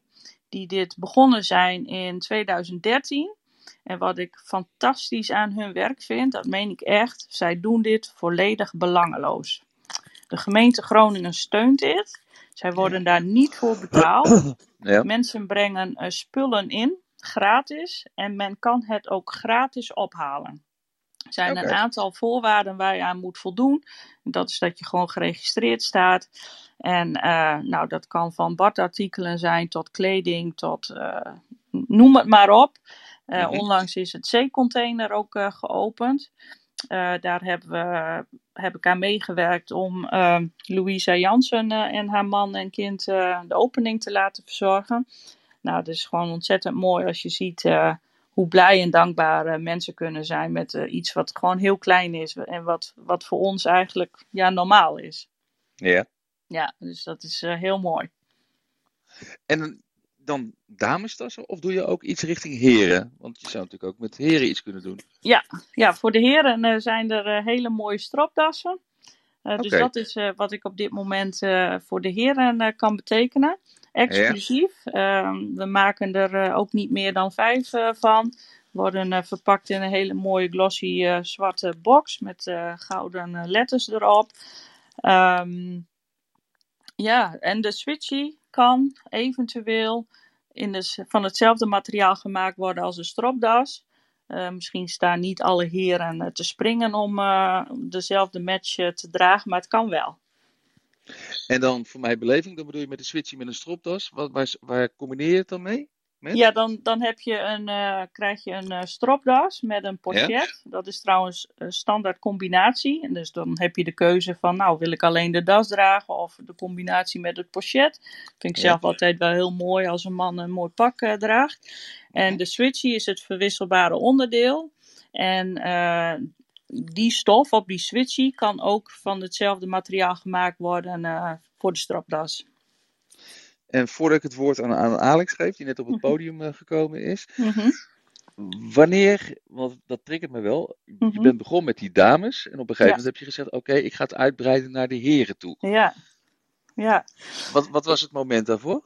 die dit begonnen zijn in 2013. En wat ik fantastisch aan hun werk vind, dat meen ik echt, zij doen dit volledig belangeloos. De gemeente Groningen steunt dit. Zij worden daar niet voor betaald. ja. Mensen brengen eh, spullen in, gratis. En men kan het ook gratis ophalen. Er zijn een aantal voorwaarden waar je aan moet voldoen. Dat is dat je gewoon geregistreerd staat. En eh, nou, dat kan van badartikelen zijn tot kleding, tot eh, noem het maar op. Mhm. Onlangs is het zeecontainer ook geopend. Daar hebben we, heb ik aan meegewerkt om eh, Louisa Jansen eh, en haar man en kind eh, de opening te laten verzorgen. Nou, het is gewoon ontzettend mooi als je ziet eh, hoe blij en dankbaar mensen kunnen zijn met iets wat gewoon heel klein is en wat, wat voor ons eigenlijk ja, normaal is. ja. Ja, dus dat is heel mooi. En dan damestassen of doe je ook iets richting heren? Want je zou natuurlijk ook met heren iets kunnen doen. Ja, voor de heren eh, zijn er eh, hele mooie stropdassen. Eh, Dus dat is wat ik op dit moment voor de heren kan betekenen. Exclusief. Ehm, we maken er ook niet meer dan vijf van. Worden verpakt in een hele mooie glossy zwarte box met gouden letters erop. Ehm, ja, en de switchy kan eventueel in de, van hetzelfde materiaal gemaakt worden als een stropdas. Eh, misschien staan niet alle heren eh, te springen om eh, dezelfde match te dragen, maar het kan wel. En dan voor mijn beleving, dan bedoel je met een switchie met een stropdas. Wat, waar, waar combineer je het dan mee? Met? Ja, dan, dan heb je een, eh, krijg je een eh, stropdas met een pochet. Dat is trouwens een standaard combinatie. En dus dan heb je de keuze van, nou wil ik alleen de das dragen of de combinatie met het pochet. Vind ik Ja. zelf altijd wel heel mooi als een man een mooi pak eh, draagt. En de switchie is het verwisselbare onderdeel. En die stof op die switchie kan ook van hetzelfde materiaal gemaakt worden voor de stropdas. En voordat ik het woord aan, aan Alex geef, die net op het Mhm. podium eh, gekomen is. Mhm. Wanneer, want dat triggert me wel. Je Mhm. bent begonnen met die dames. En op een gegeven Ja. moment heb je gezegd, oké, ik ga het uitbreiden naar de heren toe. Ja. Ja. Wat, wat was het moment daarvoor?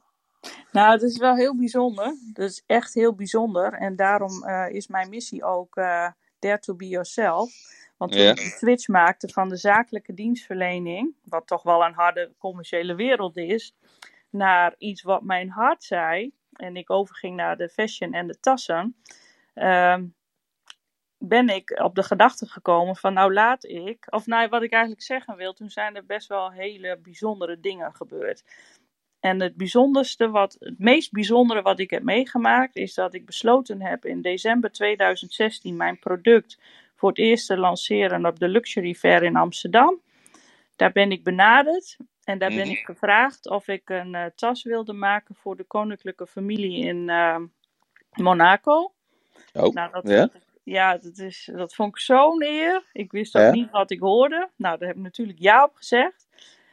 Nou, het is wel heel bijzonder. Dat is echt heel bijzonder. En daarom eh, is mijn missie ook eh Dare to be yourself. Want toen Ja. ik de switch maakte van de zakelijke dienstverlening, wat toch wel een harde commerciële wereld is, naar iets wat mijn hart zei, en ik overging naar de fashion en de tassen, ehm, ben ik op de gedachte gekomen van nou laat ik, of nou wat ik eigenlijk zeggen wil, toen zijn er best wel hele bijzondere dingen gebeurd. En het bijzonderste, wat, het meest bijzondere wat ik heb meegemaakt, is dat ik besloten heb in december 2016 mijn product voor het eerst te lanceren op de Luxury Fair in Amsterdam. Daar ben ik benaderd en daar ben Mhm. ik gevraagd of ik een eh, tas wilde maken voor de koninklijke familie in eh, Monaco. Oh, Nou, dat, ja? ja, dat, is, dat vond ik zo'n eer. Ik wist ook Ja. niet wat ik hoorde. Nou, daar heb ik natuurlijk ja op gezegd.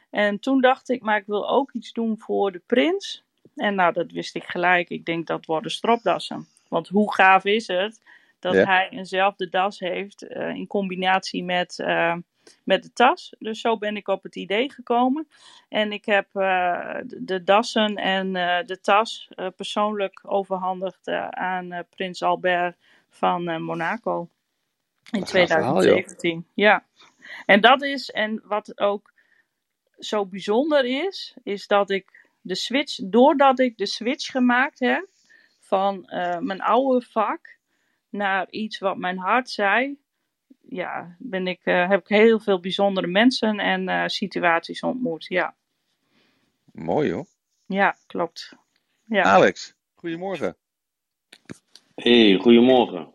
En toen dacht ik, maar ik wil ook iets doen voor de prins. En nou, dat wist ik gelijk. Ik denk dat worden stropdassen. Want hoe gaaf is het dat Ja. hij eenzelfde das heeft eh, in combinatie met, eh, met de tas. Dus zo ben ik op het idee gekomen. En ik heb eh, de, dassen en eh, de tas eh, persoonlijk overhandigd aan prins Albert van Monaco. In Wat een gaaf verhaal, joh. 2017. ja. En dat is, en wat ook zo bijzonder is, is dat ik de switch, doordat ik de switch gemaakt heb van mijn oude vak naar iets wat mijn hart zei, ja, ben ik, eh, heb ik heel veel bijzondere mensen en eh, situaties ontmoet. Ja, Mooi hoor. ja klopt. Ja. Alex, goedemorgen. Hey, goedemorgen.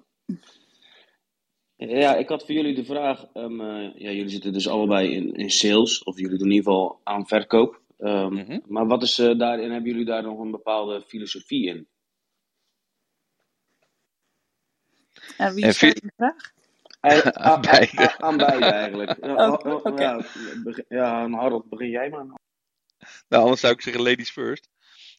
Ja, ik had voor jullie de vraag. ehm, eh, ja, jullie zitten dus allebei in, in sales, of jullie doen in ieder geval aan verkoop. Ehm, Mhm. Maar wat is eh, daarin, hebben jullie daar nog een bepaalde filosofie in? En wie En stelt die vraag? Ei- a- a- beide. a- Aan beide eigenlijk. Ja, Oh, oh, oh, ja, en Harold, begin jij maar. Nou, anders zou ik zeggen ladies first.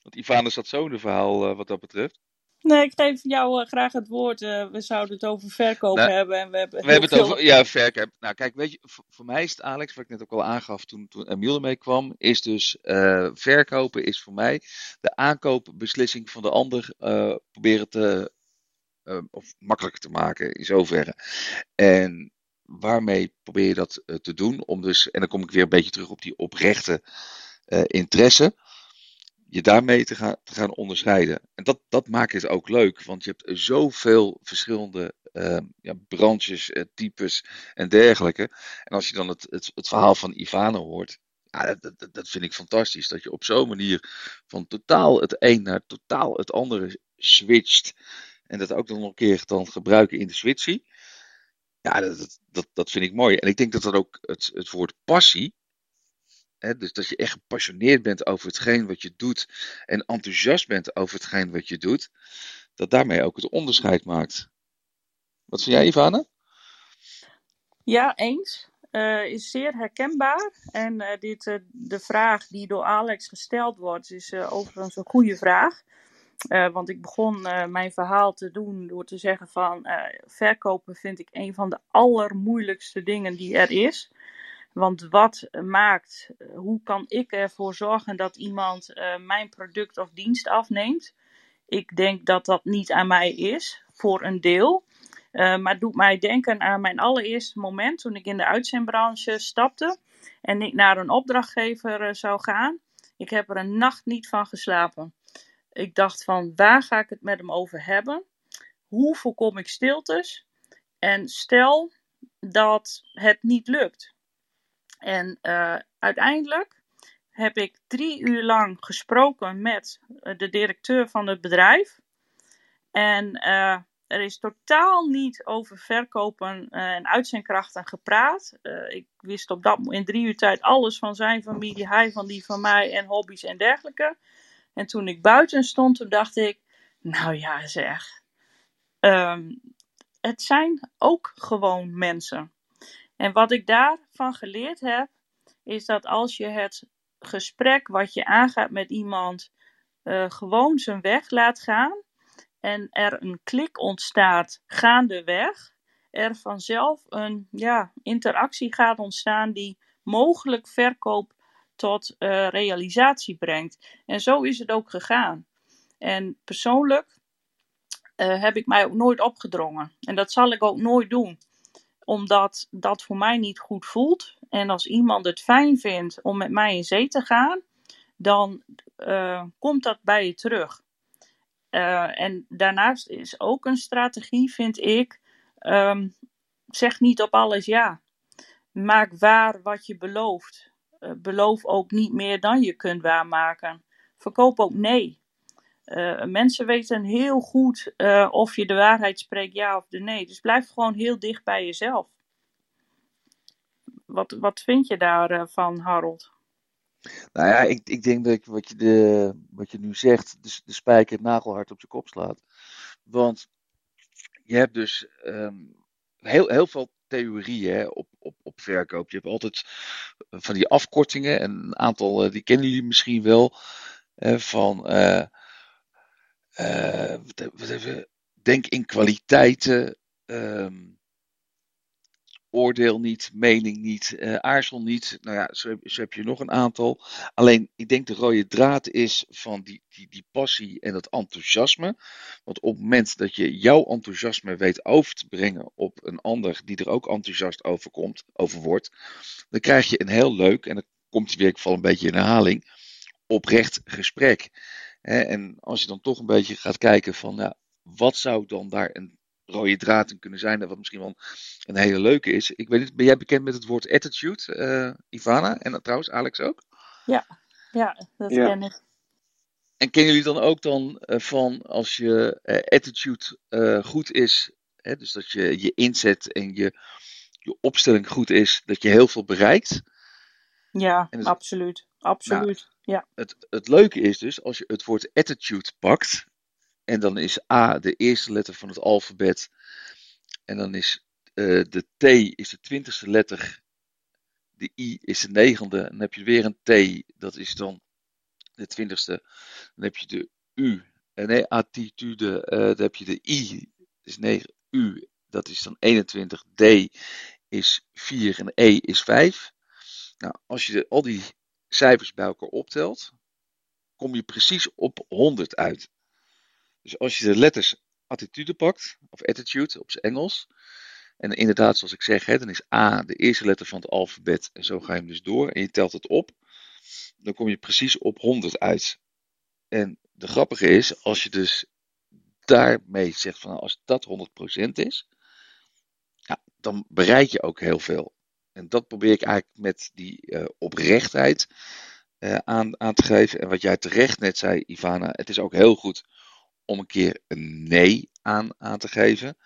Want Ivana zat zo in het verhaal eh, wat dat betreft. Nee, ik geef jou eh, graag het woord. Eh, we zouden het over verkoop Nou, hebben en we hebben We hebben het over, ja, verkoop. Nou, kijk, weet je, voor, voor mij is het, Alex, wat ik net ook al aangaf toen, toen Emiel ermee kwam, is dus eh, verkopen is voor mij de aankoopbeslissing van de ander eh, proberen te, of makkelijker te maken, in zoverre. En waarmee probeer je dat eh, te doen? Om dus, en dan kom ik weer een beetje terug op die oprechte eh, interesse. Je daarmee te gaan, te gaan onderscheiden. En dat, dat maakt het ook leuk, want je hebt zoveel verschillende eh, ja, branches, eh, types en dergelijke. En als je dan het, het, het verhaal van Ivana hoort, ja, dat, dat, dat vind ik fantastisch. Dat je op zo'n manier van totaal het een naar totaal het andere switcht. En dat ook nog een keer dan gebruiken in de switchie. Ja, dat, dat, dat, vind ik mooi. En ik denk dat dat ook het, het woord passie. Hè, dus dat je echt gepassioneerd bent over hetgeen wat je doet. En enthousiast bent over hetgeen wat je doet. Dat daarmee ook het onderscheid maakt. Wat vind jij, Ivana? Ja, eens. Eh, is zeer herkenbaar. En eh, dit, eh, de vraag die door Alex gesteld wordt, is overigens een goede vraag. Eh, want ik begon eh, mijn verhaal te doen door te zeggen van eh, verkopen vind ik een van de allermoeilijkste dingen die er is. Want wat maakt, hoe kan ik ervoor zorgen dat iemand mijn product of dienst afneemt? Ik denk dat dat niet aan mij is, voor een deel. Maar het doet mij denken aan mijn allereerste moment toen ik in de uitzendbranche stapte en ik naar een opdrachtgever zou gaan. Ik heb er een nacht niet van geslapen. Ik dacht van waar ga ik het met hem over hebben? Hoe voorkom ik stiltes? En stel dat het niet lukt. En uh, uiteindelijk heb ik drie uur lang gesproken met de directeur van het bedrijf. En uh, er is totaal niet over verkopen en uitzendkrachten gepraat. Ik wist op dat in drie uur tijd alles van zijn familie, hij van die van mij en hobby's en dergelijke. En toen ik buiten stond, toen dacht ik, nou ja zeg, um, het zijn ook gewoon mensen. En wat ik daarvan geleerd heb, is dat als je het gesprek wat je aangaat met iemand uh, gewoon zijn weg laat gaan en er een klik ontstaat gaandeweg, er vanzelf een ja, interactie gaat ontstaan die mogelijk verkoop tot uh, realisatie brengt. En zo is het ook gegaan. En persoonlijk uh, heb ik mij ook nooit opgedrongen. En dat zal ik ook nooit doen omdat dat voor mij niet goed voelt. En als iemand het fijn vindt om met mij in zee te gaan, dan uh, komt dat bij je terug. En daarnaast is ook een strategie, vind ik, um, zeg niet op alles ja. Maak waar wat je belooft. Uh, beloof ook niet meer dan je kunt waarmaken. Verkoop ook nee. Uh, mensen weten heel goed uh, of je de waarheid spreekt, ja of de nee. Dus blijf gewoon heel dicht bij jezelf. Wat, wat vind je daarvan, Harold? Nou ja, ik, ik denk dat ik wat, je de, wat je nu zegt, de, de spijker nagelhard op zijn kop slaat. Want je hebt dus um, heel, heel veel theorieën hè, op, op, op verkoop. Je hebt altijd van die afkortingen, en een aantal die kennen jullie misschien wel. van uh, wat even, denk in kwaliteiten. Um, oordeel niet, mening niet, uh, aarzel niet. Nou ja, zo, heb je nog een aantal. Alleen, ik denk de rode draad is van die, die, die passie en dat enthousiasme. Want op het moment dat je jouw enthousiasme weet over te brengen op een ander die er ook enthousiast over, komt, over wordt, dan krijg je een heel leuk, en dan komt die weer, ik val een beetje in herhaling, oprecht gesprek. En als je dan toch een beetje gaat kijken van, wat zou dan daar een rode draad in kunnen zijn. Wat misschien wel een hele leuke is. Ik weet niet, ben jij bekend met het woord attitude, uh, Ivana? En trouwens, Alex ook? Ja, ja dat ja. ken ik. En kennen jullie dan ook dan uh, van als je uh, attitude goed is, hè, dus dat je je inzet en je, je opstelling goed is, dat je heel veel bereikt? Ja, het, absoluut. Absoluut. Nou, ja. Het, het leuke is dus, als je het woord attitude pakt, en dan is A de eerste letter van het alfabet. En dan is uh, de T is de twintigste letter. De I is de negende. En dan heb je weer een T, dat is dan de twintigste. Dan heb je de U. En eh, nee, attitude. Uh, dan heb je de I, is 9. U, dat is dan 21. D is 4 en E is 5. Nou, als je al die cijfers bij elkaar optelt, kom je precies op 100 uit. Dus als je de letters attitude pakt, of attitude op zijn Engels, en inderdaad, zoals ik zeg, hè, dan is A de eerste letter van het alfabet, en zo ga je hem dus door, en je telt het op, dan kom je precies op 100 uit. En de grappige is, als je dus daarmee zegt van, nou, als dat 100% is, ja, dan bereik je ook heel veel. En dat probeer ik eigenlijk met die uh, oprechtheid uh, aan, aan te geven. En wat jij terecht net zei, Ivana, het is ook heel goed om een keer een nee aan, aan te geven.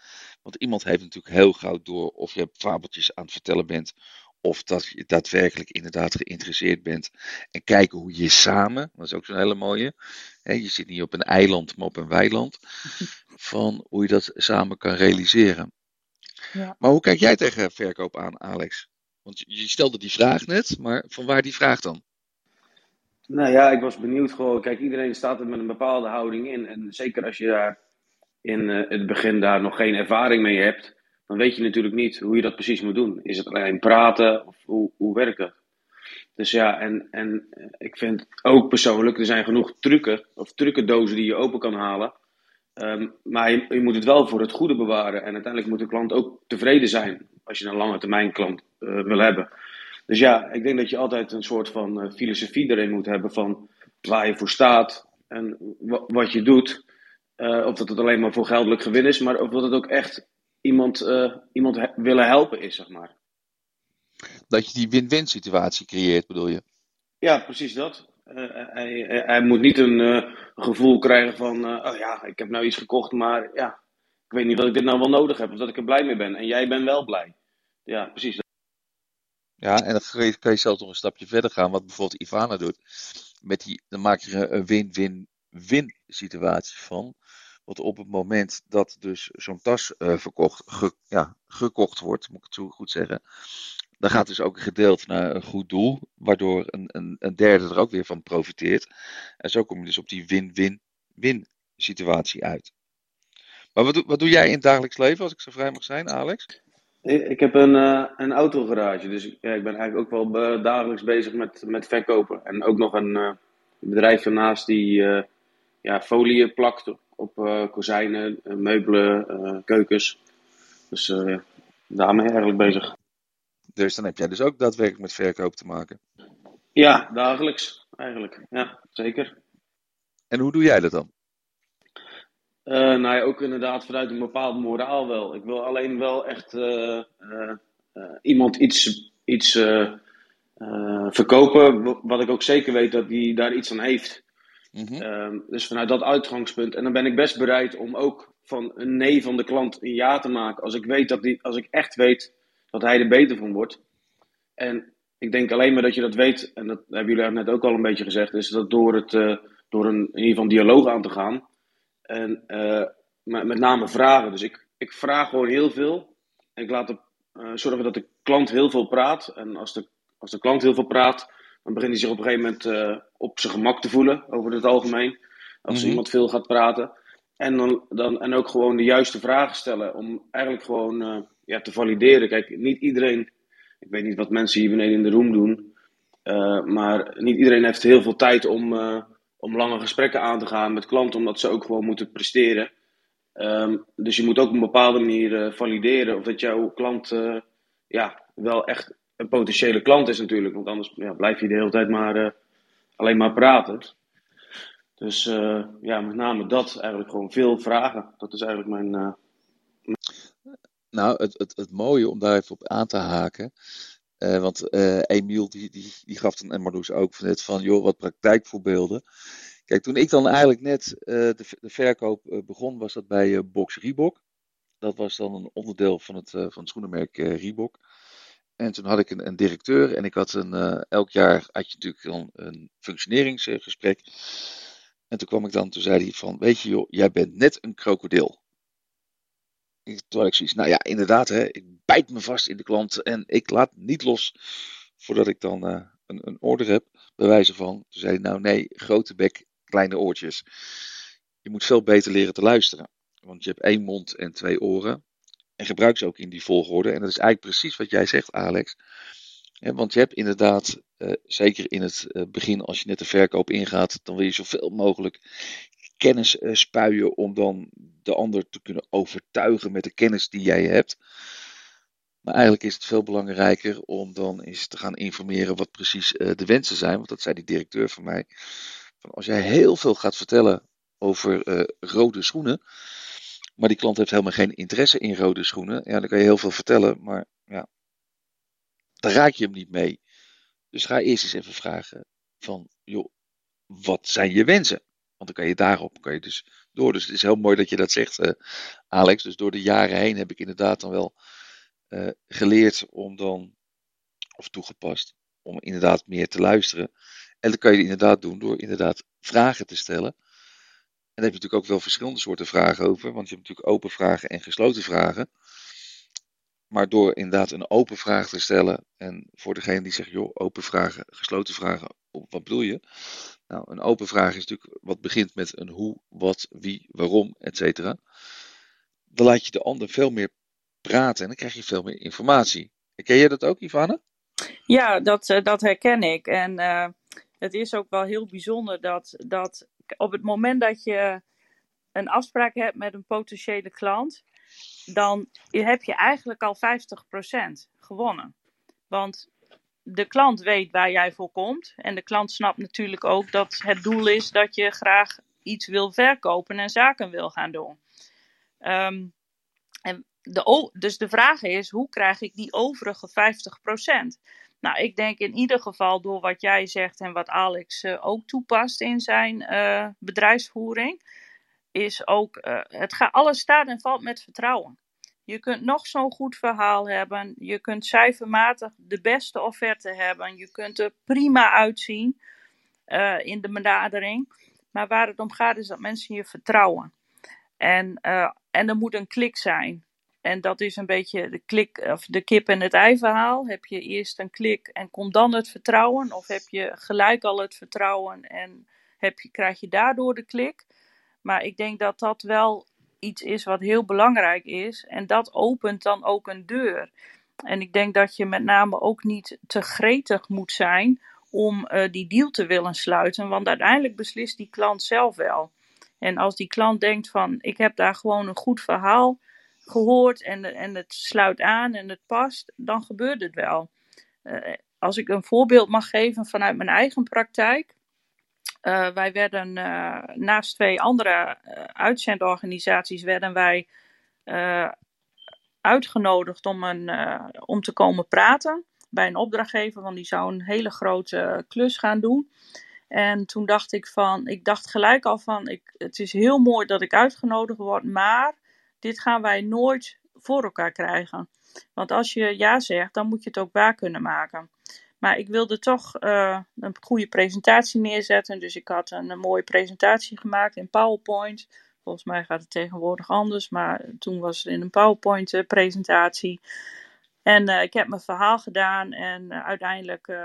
Want iemand heeft natuurlijk heel gauw door of je fabeltjes aan het vertellen bent. Of dat je daadwerkelijk inderdaad geïnteresseerd bent. En kijken hoe je samen, dat is ook zo'n hele mooie. Hè, je zit niet op een eiland, maar op een weiland. Van hoe je dat samen kan realiseren. Ja. Maar hoe kijk jij tegen verkoop aan, Alex? Want je stelde die vraag net, maar van waar die vraag dan? Nou ja, ik was benieuwd gewoon. Kijk, iedereen staat er met een bepaalde houding in. En zeker als je daar in uh, het begin daar nog geen ervaring mee hebt, dan weet je natuurlijk niet hoe je dat precies moet doen. Is het alleen praten of hoe, hoe werkt dat? Dus ja, en, en eh, ik vind ook persoonlijk, er zijn genoeg trucken of trucendozen die je open kan halen. Um, maar je, moet het wel voor het goede bewaren. En uiteindelijk moet de klant ook tevreden zijn als je een lange termijn klant uh, wil hebben. Dus ja, ik denk dat je altijd een soort van uh, filosofie erin moet hebben van waar je voor staat en wat je doet. Uh, of dat het alleen maar voor geldelijk gewin is, maar of dat het ook echt iemand, uh, iemand willen helpen is, zeg maar. Dat je die win-win situatie creëert, bedoel je? Ja, precies dat. Hij, hij, moet niet een gevoel krijgen van, oh ja, ik heb nou iets gekocht, maar ja, ik weet niet dat ik dit nou wel nodig heb of dat ik er blij mee ben. En jij bent wel blij. Ja, precies. Ja, en dan kan je zelfs nog een stapje verder gaan, wat bijvoorbeeld Ivana doet. Met die, dan maak je een win-win-win situatie van. Want op het moment dat dus zo'n tas uh, verkocht, ja, gekocht wordt, moet ik het zo goed zeggen. Dan gaat dus ook een gedeelte naar een goed doel, waardoor een, een, een derde er ook weer van profiteert. En zo kom je dus op die win-win-win situatie uit. Maar wat, wat doe jij in het dagelijks leven, als ik zo vrij mag zijn, Alex? Ik heb een, uh, een autogarage, dus ja, ik ben eigenlijk ook wel uh, dagelijks bezig met, met verkopen. En ook nog een uh, bedrijf ernaast die ja, folie plakt op kozijnen, meubelen, keukens. Dus daarmee eigenlijk bezig. Dus dan heb jij dus ook daadwerkelijk met verkoop te maken? Ja, dagelijks eigenlijk. Ja, zeker. En hoe doe jij dat dan? Uh, nou ja, ook inderdaad vanuit een bepaald moraal wel. Ik wil alleen wel echt uh, uh, iemand iets, iets verkopen, wat ik ook zeker weet dat die daar iets aan heeft. Mm -hmm. dus vanuit dat uitgangspunt. En dan ben ik best bereid om ook van een nee van de klant een ja te maken. Als ik, weet dat die, als ik echt weet dat hij er beter van wordt. En ik denk alleen maar dat je dat weet, en dat hebben jullie net ook al een beetje gezegd, is dat door, het, door een, in ieder geval een dialoog aan te gaan en uh, met name vragen. Dus ik, ik vraag gewoon heel veel. En ik laat de, uh, zorgen dat de klant heel veel praat. En als de, als de klant heel veel praat, dan begint hij zich op een gegeven moment op zijn gemak te voelen, over het algemeen. Als Mhm. iemand veel gaat praten. En, dan, dan, en ook gewoon de juiste vragen stellen. Om eigenlijk gewoon eh, ja, te valideren. Kijk, niet iedereen. Ik weet niet wat mensen hier beneden in de room doen. eh, maar niet iedereen heeft heel veel tijd om, eh, om lange gesprekken aan te gaan met klanten. Omdat ze ook gewoon moeten presteren. Ehm, dus je moet ook op een bepaalde manier eh, valideren. Of dat jouw klant eh, ja, wel echt een potentiële klant is natuurlijk. Want anders ja, blijf je de hele tijd maar eh, alleen maar praten. Dus ja, met name dat eigenlijk gewoon veel vragen. Dat is eigenlijk mijn. eh, Nou, het, het, het mooie om daar even op aan te haken. Eh, want eh Emiel die, die, die gaf dan, en Marloes ook van net van, joh, wat praktijkvoorbeelden. Kijk, toen ik dan eigenlijk net eh, de, de verkoop begon, was dat bij Box Reebok. Dat was dan een onderdeel van het, van het schoenenmerk Reebok. En toen had ik een, een directeur en ik had een, elk jaar had je natuurlijk dan een functioneringsgesprek. En toen kwam ik dan, toen zei hij van, weet je joh, jij bent net een krokodil. Terwijl ik zoiets, nou ja, inderdaad, hè, ik bijt me vast in de klant en ik laat niet los voordat ik dan eh, een, een order heb, bij wijze van. Toen zei nou nee, grote bek, kleine oortjes. Je moet veel beter leren te luisteren. Want je hebt één mond en twee oren. En gebruik ze ook in die volgorde. En dat is eigenlijk precies wat jij zegt, Alex. Want je hebt inderdaad, eh, zeker in het eh, begin, als je net de verkoop ingaat, dan wil je zoveel mogelijk kennis eh, spuien om dan de ander te kunnen overtuigen met de kennis die jij hebt. Maar eigenlijk is het veel belangrijker om dan eens te gaan informeren wat precies eh, de wensen zijn. Want dat zei die directeur van mij. Van als jij heel veel gaat vertellen over eh, rode schoenen, maar die klant heeft helemaal geen interesse in rode schoenen, ja, dan kan je heel veel vertellen, maar ja, dan raak je hem niet mee. Dus ga eerst eens even vragen van, joh, wat zijn je wensen? Want dan kan je daarop kan je dus door. Dus het is heel mooi dat je dat zegt, eh, Alex. Dus door de jaren heen heb ik inderdaad dan wel eh, geleerd om dan, of toegepast, om inderdaad meer te luisteren. En dat kan je inderdaad doen door inderdaad vragen te stellen. En daar heb je natuurlijk ook wel verschillende soorten vragen over. Want je hebt natuurlijk open vragen en gesloten vragen. Maar door inderdaad een open vraag te stellen. En voor degene die zegt, joh, open vragen, gesloten vragen, wat bedoel je? Nou, een open vraag is natuurlijk wat begint met een hoe, wat, wie, waarom, et cetera. Dan laat je de ander veel meer praten en dan krijg je veel meer informatie. Ken jij dat ook, Ivana? Ja, dat, eh, dat herken ik. En eh, het is ook wel heel bijzonder dat, dat op het moment dat je een afspraak hebt met een potentiële klant, dan heb je eigenlijk al 50% gewonnen. Want de klant weet waar jij voor komt. En de klant snapt natuurlijk ook dat het doel is dat je graag iets wil verkopen en zaken wil gaan doen. Ehm, en de, dus de vraag is, hoe krijg ik die overige 50%? Nou, ik denk in ieder geval door wat jij zegt en wat Alex eh, ook toepast in zijn eh, bedrijfsvoering, is ook, eh, het gaat, alles staat en valt met vertrouwen. Je kunt nog zo'n goed verhaal hebben, je kunt cijfermatig de beste offerte hebben, je kunt er prima uitzien eh, in de benadering. Maar waar het om gaat is dat mensen je vertrouwen. En, eh, en er moet een klik zijn. En dat is een beetje de, klik, of de kip en het ei verhaal. Heb je eerst een klik en komt dan het vertrouwen? Of heb je gelijk al het vertrouwen en heb je, krijg je daardoor de klik? Maar ik denk dat dat wel iets is wat heel belangrijk is. En dat opent dan ook een deur. En ik denk dat je met name ook niet te gretig moet zijn om uh, die deal te willen sluiten. Want uiteindelijk beslist die klant zelf wel. En als die klant denkt van ik heb daar gewoon een goed verhaal gehoord en, en het sluit aan en het past, dan gebeurt het wel. Uh, als ik een voorbeeld mag geven vanuit mijn eigen praktijk. Uh, wij werden uh, naast twee andere uitzendorganisaties werden wij uitgenodigd om, een, om te komen praten bij een opdrachtgever, want die zou een hele grote klus gaan doen. En toen dacht ik van, ik dacht gelijk al van, ik, het is heel mooi dat ik uitgenodigd word, maar dit gaan wij nooit voor elkaar krijgen. Want als je ja zegt, dan moet je het ook waar kunnen maken. Maar ik wilde toch uh, een goede presentatie neerzetten. Dus ik had een, mooie presentatie gemaakt in PowerPoint. Volgens mij gaat het tegenwoordig anders, maar toen was het in een PowerPoint-presentatie. En uh, ik heb mijn verhaal gedaan en uiteindelijk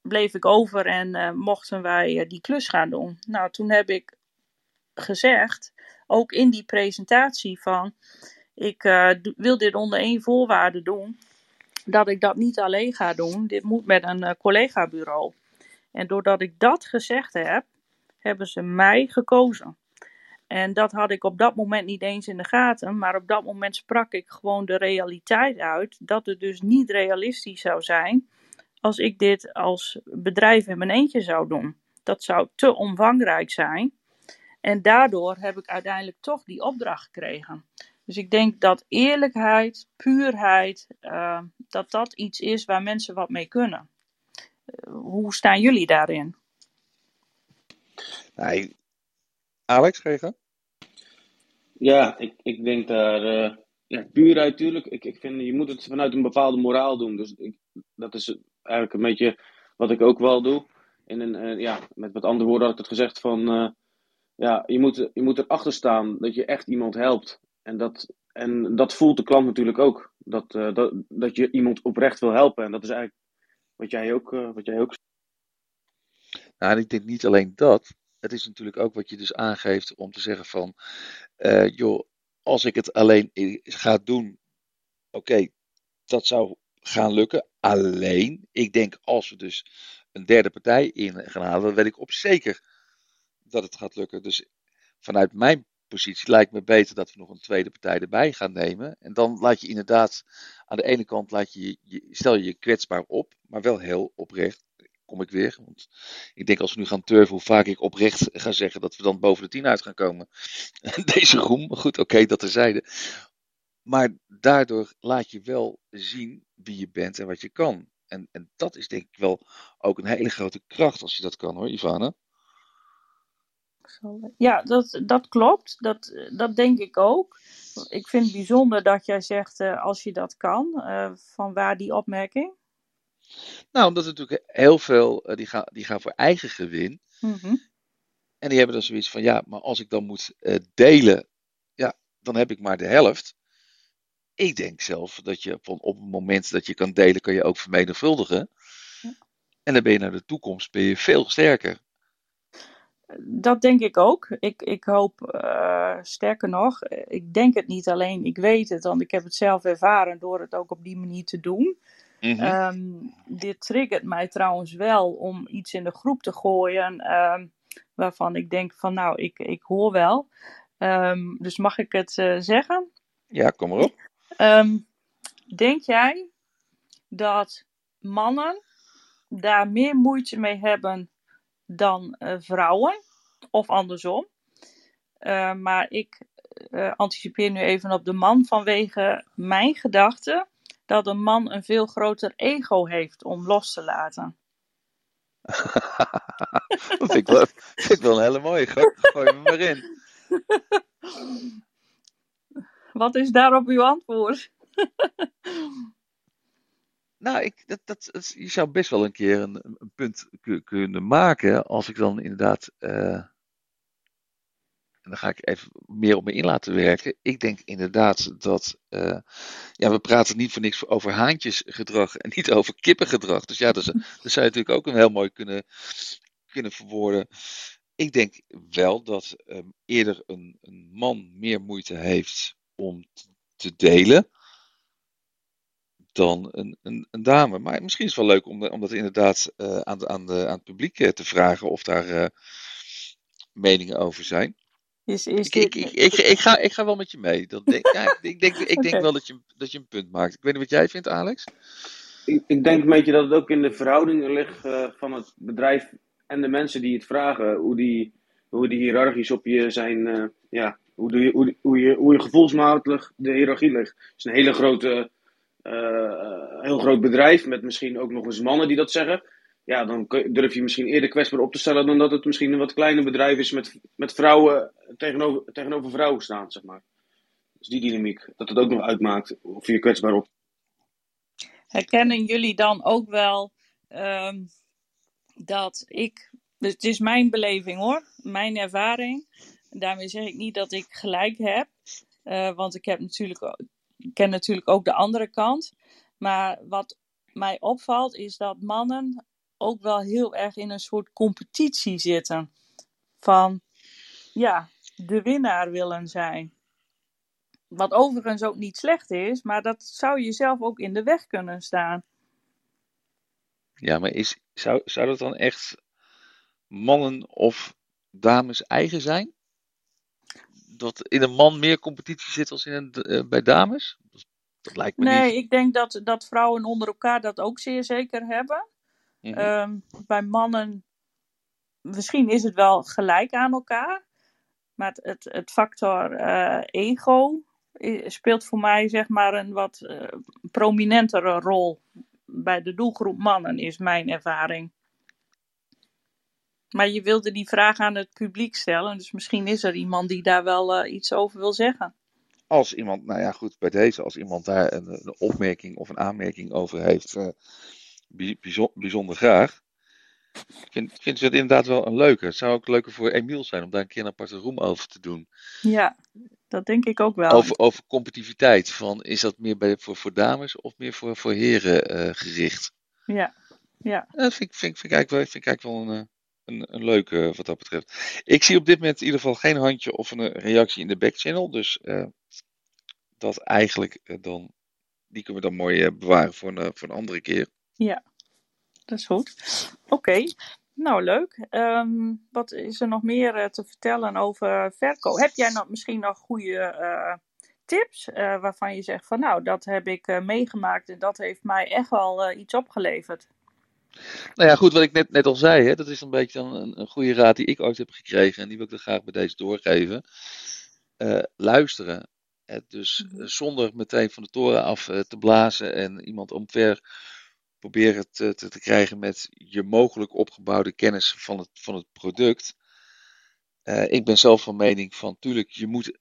bleef ik over en mochten wij die klus gaan doen. Nou, toen heb ik gezegd, ook in die presentatie van, ik wil dit onder één voorwaarde doen, dat ik dat niet alleen ga doen. Dit moet met een collega-bureau. En doordat ik dat gezegd heb, hebben ze mij gekozen. En dat had ik op dat moment niet eens in de gaten, maar op dat moment sprak ik gewoon de realiteit uit dat het dus niet realistisch zou zijn als ik dit als bedrijf in mijn eentje zou doen. Dat zou te omvangrijk zijn. En daardoor heb ik uiteindelijk toch die opdracht gekregen. Dus ik denk dat eerlijkheid, puurheid, uh, dat dat iets is waar mensen wat mee kunnen. Uh, hoe staan jullie daarin? Nee. Alex, ga je gaan? Ja, ik, ik denk daar. Uh, ja, puurheid, natuurlijk. Ik, ik vind je moet het vanuit een bepaalde moraal doen. Dus ik, dat is eigenlijk een beetje wat ik ook wel doe. In een, uh, ja, met wat andere woorden had ik het gezegd van. Uh, ja, je moet, je moet erachter staan dat je echt iemand helpt. En dat, en dat voelt de klant natuurlijk ook. Dat, dat, dat je iemand oprecht wil helpen. En dat is eigenlijk wat jij ook, wat jij ook nou, ik denk niet alleen dat. Het is natuurlijk ook wat je dus aangeeft om te zeggen van, uh, joh, als ik het alleen ga doen, oké, dat zou gaan lukken. Alleen, ik denk als we dus een derde partij in gaan halen, dan weet ik op zeker dat het gaat lukken. Dus vanuit mijn positie lijkt me beter dat we nog een tweede partij erbij gaan nemen. En dan laat je inderdaad, aan de ene kant laat je, je stel je je kwetsbaar op, maar wel heel oprecht kom ik weer. Want ik denk als we nu gaan turven, hoe vaak ik oprecht ga zeggen dat we dan boven de 10 uit gaan komen. Deze roem, goed, oké, okay, dat terzijde. Maar daardoor laat je wel zien wie je bent en wat je kan. En, en dat is denk ik wel ook een hele grote kracht als je dat kan hoor, Ivana. Ja, dat, dat klopt. Dat, dat denk ik ook. Ik vind het bijzonder dat jij zegt uh, als je dat kan. Uh, van waar die opmerking? Nou, omdat er natuurlijk heel veel, uh, die, gaan, die gaan voor eigen gewin. Mm-hmm. En die hebben dan zoiets van, ja, maar als ik dan moet delen, ja, dan heb ik maar de helft. Ik denk zelf dat je van op het moment dat je kan delen, kan je ook vermenigvuldigen. Ja. En dan ben je naar de toekomst ben je veel sterker. Dat denk ik ook. Ik, ik hoop, uh, sterker nog, ik denk het niet alleen, ik weet het, want ik heb het zelf ervaren door het ook op die manier te doen. Mhm. Um, dit triggert mij trouwens wel om iets in de groep te gooien um, waarvan ik denk van nou, ik, ik hoor wel. Um, dus mag ik het uh, zeggen? Ja, kom maar op. denk jij dat mannen daar meer moeite mee hebben dan uh, vrouwen? Of andersom? Uh, maar ik uh, anticipeer nu even op de man vanwege mijn gedachten dat een man een veel groter ego heeft om los te laten. dat vind ik, wel, vind ik wel een hele mooie. Gooi, gooi me maar in. Wat is daarop uw antwoord? nou, ik, dat, dat, je zou best wel een keer een, een punt kunnen maken. Als ik dan inderdaad. Uh, en dan ga ik even meer op me in laten werken. Ik denk inderdaad dat. Uh, ja, we praten niet voor niks over haantjesgedrag en niet over kippengedrag. Dus ja, dat, dat zou je natuurlijk ook een heel mooi kunnen, kunnen verwoorden. Ik denk wel dat um, eerder een, een man meer moeite heeft om te delen dan een, een, een, dame. Maar misschien is het wel leuk om, om dat inderdaad uh, aan, aan, de, aan het publiek uh, te vragen of daar uh, meningen over zijn. Is, is ik, ik, ik, ik, ik, ga, ik ga wel met je mee. Dat denk, ja, ik denk, ik denk wel dat je, dat je een punt maakt. Ik weet niet wat jij vindt, Alex. Ik, ik denk een beetje dat het ook in de verhoudingen ligt uh, van het bedrijf en de mensen die het vragen. Hoe die, hoe die hiërarchisch op je zijn. Uh, ja, hoe, de, hoe, hoe, je, hoe je gevoelsmatig de hiërarchie ligt. Het is een hele grote, uh, heel groot bedrijf met misschien ook nog eens mannen die dat zeggen ja, dan durf je misschien eerder kwetsbaar op te stellen dan dat het misschien een wat kleiner bedrijf is met, met vrouwen tegenover, tegenover vrouwen staan, zeg maar. Dus die dynamiek, dat het ook nog uitmaakt of je kwetsbaar op. Herkennen jullie dan ook wel um, dat ik, dus het is mijn beleving hoor, mijn ervaring. Daarmee zeg ik niet dat ik gelijk heb, uh, want ik heb natuurlijk, ik ken natuurlijk ook de andere kant. Maar wat mij opvalt is dat mannen ook wel heel erg in een soort competitie zitten. Van ja, de winnaar willen zijn. Wat overigens ook niet slecht is, maar dat zou je zelf ook in de weg kunnen staan. Ja, maar is, zou, zou dat dan echt mannen of dames eigen zijn? Dat in een man meer competitie zit als in een, uh, bij dames? Dat lijkt me nee, niet. ik denk dat, dat vrouwen onder elkaar dat ook zeer zeker hebben. Mhm. Ehm, bij mannen, misschien is het wel gelijk aan elkaar. Maar het, het, het factor eh, ego speelt voor mij zeg maar een wat eh, prominentere rol bij de doelgroep mannen, is mijn ervaring. Maar je wilde die vraag aan het publiek stellen, dus misschien is er iemand die daar wel eh, iets over wil zeggen. Als iemand, nou ja, goed, bij deze, als iemand daar een, een opmerking of een aanmerking over heeft, eh, bij- bijzo- bijzonder graag. Ik vind, vind het inderdaad wel een leuke. Het zou ook leuker voor Emiel zijn om daar een keer een aparte room over te doen. Ja, dat denk ik ook wel. Over, over competitiviteit. Van, is dat meer bij, voor, voor dames of meer voor, voor heren eh, gericht? Ja, ja. Dat vind, ik- vind, vind, ik eigenlijk wel, vind ik eigenlijk wel een, een, leuke wat dat betreft. Ik zie op dit moment in ieder geval geen handje of een reactie in de backchannel. Dus eh, dat eigenlijk eh, dan, die kunnen we dan mooi eh, bewaren voor een, eh, voor een andere keer. Ja, dat is goed. Oké, nou leuk. Ehm, wat is er nog meer eh, te vertellen over verkoop? Heb jij misschien nog goede eh, tips eh, waarvan je zegt van nou, dat heb ik eh, meegemaakt en dat heeft mij echt wel eh, iets opgeleverd? Nou ja, goed, wat ik net, net al zei, hè, dat is een beetje dan een, een goede raad die ik ooit heb gekregen. En die wil ik dan graag bij deze doorgeven. Eh, luisteren. Dus Mhm. eh, zonder meteen van de toren af eh, te blazen en iemand omver proberen te, te, te krijgen met je mogelijk opgebouwde kennis van het, van het product. Ik ben zelf van mening van, tuurlijk, je moet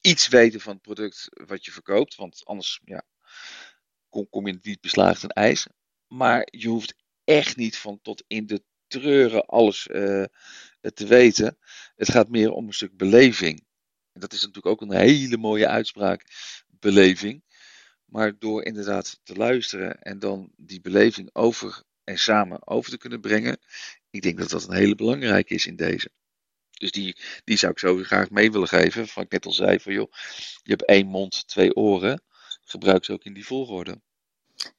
iets weten van het product wat je verkoopt. Want anders ja, kom, kom je niet beslaagd in ijs. Maar je hoeft echt niet van tot in de treuren alles eh, te weten. Het gaat meer om een stuk beleving. En dat is natuurlijk ook een hele mooie uitspraak, beleving. Maar door inderdaad te luisteren en dan die beleving over en samen over te kunnen brengen. Ik denk dat dat een hele belangrijke is in deze. Dus die, die zou ik zo graag mee willen geven. Van ik net al zei van joh, je hebt één mond, twee oren. Gebruik ze ook in die volgorde.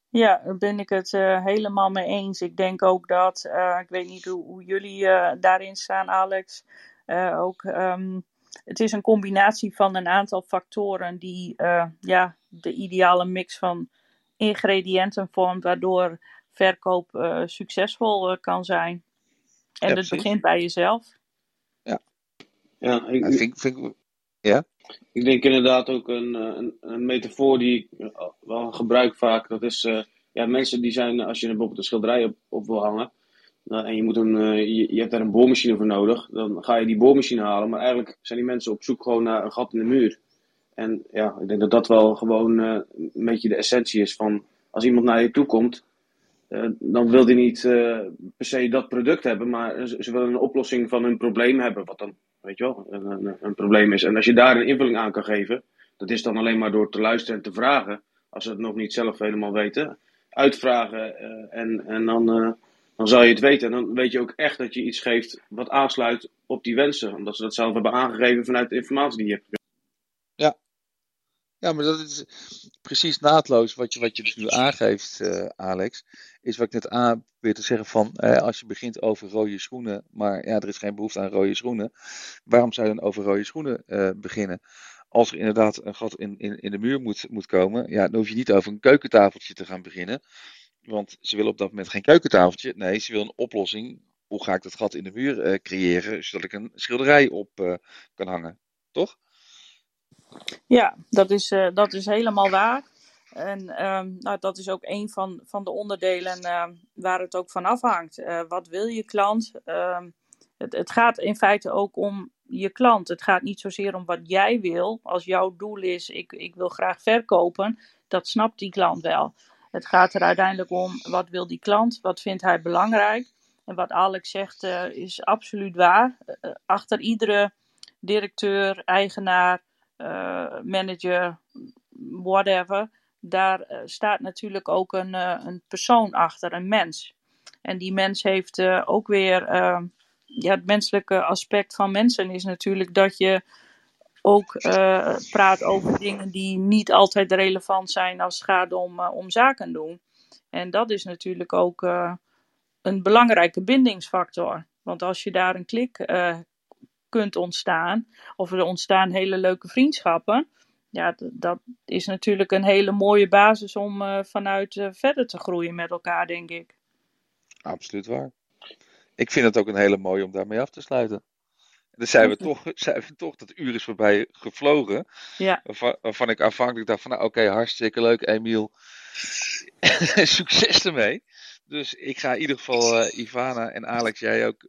Ja, daar ben ik het eh, helemaal mee eens. Ik denk ook dat, eh, ik weet niet hoe, hoe jullie eh, daarin staan, Alex. eh, ook, ehm, het is een combinatie van een aantal factoren die eh, ja, de ideale mix van ingrediënten vormt, waardoor verkoop eh, succesvol kan zijn. En Ja, het precies. begint bij jezelf. Ja, ik, Nou, vind, vind, ik- ja? Ik denk inderdaad ook een, eh, een, een metafoor die ik eh, wel gebruik vaak. Dat is, eh, ja, mensen die zijn, als je bijvoorbeeld een schilderij op, op wil hangen. en je, moet een, je, je hebt daar een boormachine voor nodig. Dan ga je die boormachine halen. Maar eigenlijk zijn die mensen op zoek gewoon naar een gat in de muur. En ja, ik denk dat dat wel gewoon een beetje de essentie is van... Als iemand naar je toe komt, dan wil die niet per se dat product hebben. Maar ze, ze willen een oplossing van hun probleem hebben. Wat dan, weet je wel, een, probleem is. En als je daar een invulling aan kan geven... Dat is dan alleen maar door te luisteren en te vragen. Als ze het nog niet zelf helemaal weten. Uitvragen eh, en, en dan, eh, dan zal je het weten. En dan weet je ook echt dat je iets geeft wat aansluit op die wensen. Omdat ze dat zelf hebben aangegeven vanuit de informatie die je hebt. Ja, maar dat is precies naadloos wat je, wat je dus nu aangeeft, eh, Alex. Is wat ik net aan probeer te zeggen van, eh, als je begint over rode schoenen, maar ja, er is geen behoefte aan rode schoenen. Waarom zou je dan over rode schoenen eh, beginnen? Als er inderdaad een gat in, in, in de muur moet, moet komen, ja, dan hoef je niet over een keukentafeltje te gaan beginnen. Want ze willen op dat moment geen keukentafeltje. Nee, ze willen een oplossing. Hoe ga ik dat gat in de muur creëren, zodat ik een schilderij op kan hangen? Toch? Ja, dat is, eh, dat is helemaal waar. En ehm, nou, dat is ook een van, van de onderdelen ehm, waar het ook van afhangt. Eh, wat wil je klant? Ehm, het, het gaat in feite ook om je klant. Het gaat niet zozeer om wat jij wil. Als jouw doel is, ik, ik wil graag verkopen, dat snapt die klant wel. Het gaat er uiteindelijk om, wat wil die klant? Wat vindt hij belangrijk? En wat Alex zegt eh, is absoluut waar. Achter iedere directeur, eigenaar, manager, whatever, daar eh, staat natuurlijk ook een, eh, een persoon achter, een mens. En die mens heeft ook weer. Uh, ja, het menselijke aspect van mensen is natuurlijk dat je ook praat over dingen die niet altijd relevant zijn als het gaat om, om zaken doen. En dat is natuurlijk ook een belangrijke bindingsfactor. Want als je daar een klik kunt ontstaan, of er ontstaan hele leuke vriendschappen, ja, dat is natuurlijk een hele mooie basis om uh, vanuit uh, verder te groeien met elkaar, denk ik. Absoluut waar. Ik vind het ook een hele mooie om daarmee af te sluiten. En dan zijn we toch, zijn we toch, dat uur is voorbij gevlogen. Ja. Waarvan, waarvan ik aanvankelijk dacht van, nou oké, okay, hartstikke leuk Emiel. Succes ermee. Dus ik ga in ieder geval uh, Ivana en Alex, jij ook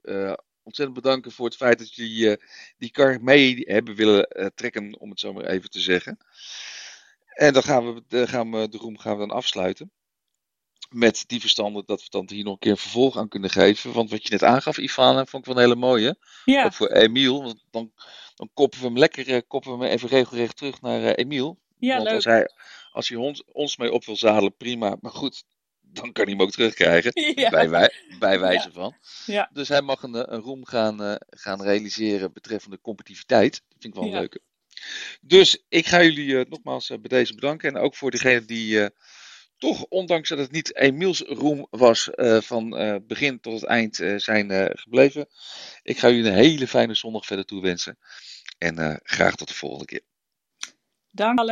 ontzettend bedanken voor het feit dat jullie uh, die kar mee hebben willen uh, trekken, om het zo maar even te zeggen. En dan gaan we de, gaan we, de room gaan we dan afsluiten. Met die verstanden dat we dan hier nog een keer een vervolg aan kunnen geven. Want wat je net aangaf, Ivana, vond ik wel een hele mooie. Ja. Ook voor Emiel. Want dan, dan koppen we hem lekker uh, koppen we hem even regelrecht terug naar Emiel. Ja, want leuk. Als hij, als hij ons, ons mee op wil zadelen, prima. Maar goed, dan kan hij hem ook terugkrijgen. Ja. Bij, wij, bij wijze Ja. van. Ja. Dus hij mag een, een roem gaan, uh, gaan realiseren betreffende competitiviteit. Dat vind ik wel een leuke. Dus ik ga jullie uh, nogmaals uh, bij deze bedanken. En ook voor degene die toch, ondanks dat het niet Emiels roem was, van begin tot het eind zijn gebleven. Ik ga jullie een hele fijne zondag verder toewensen. En graag tot de volgende keer. Dank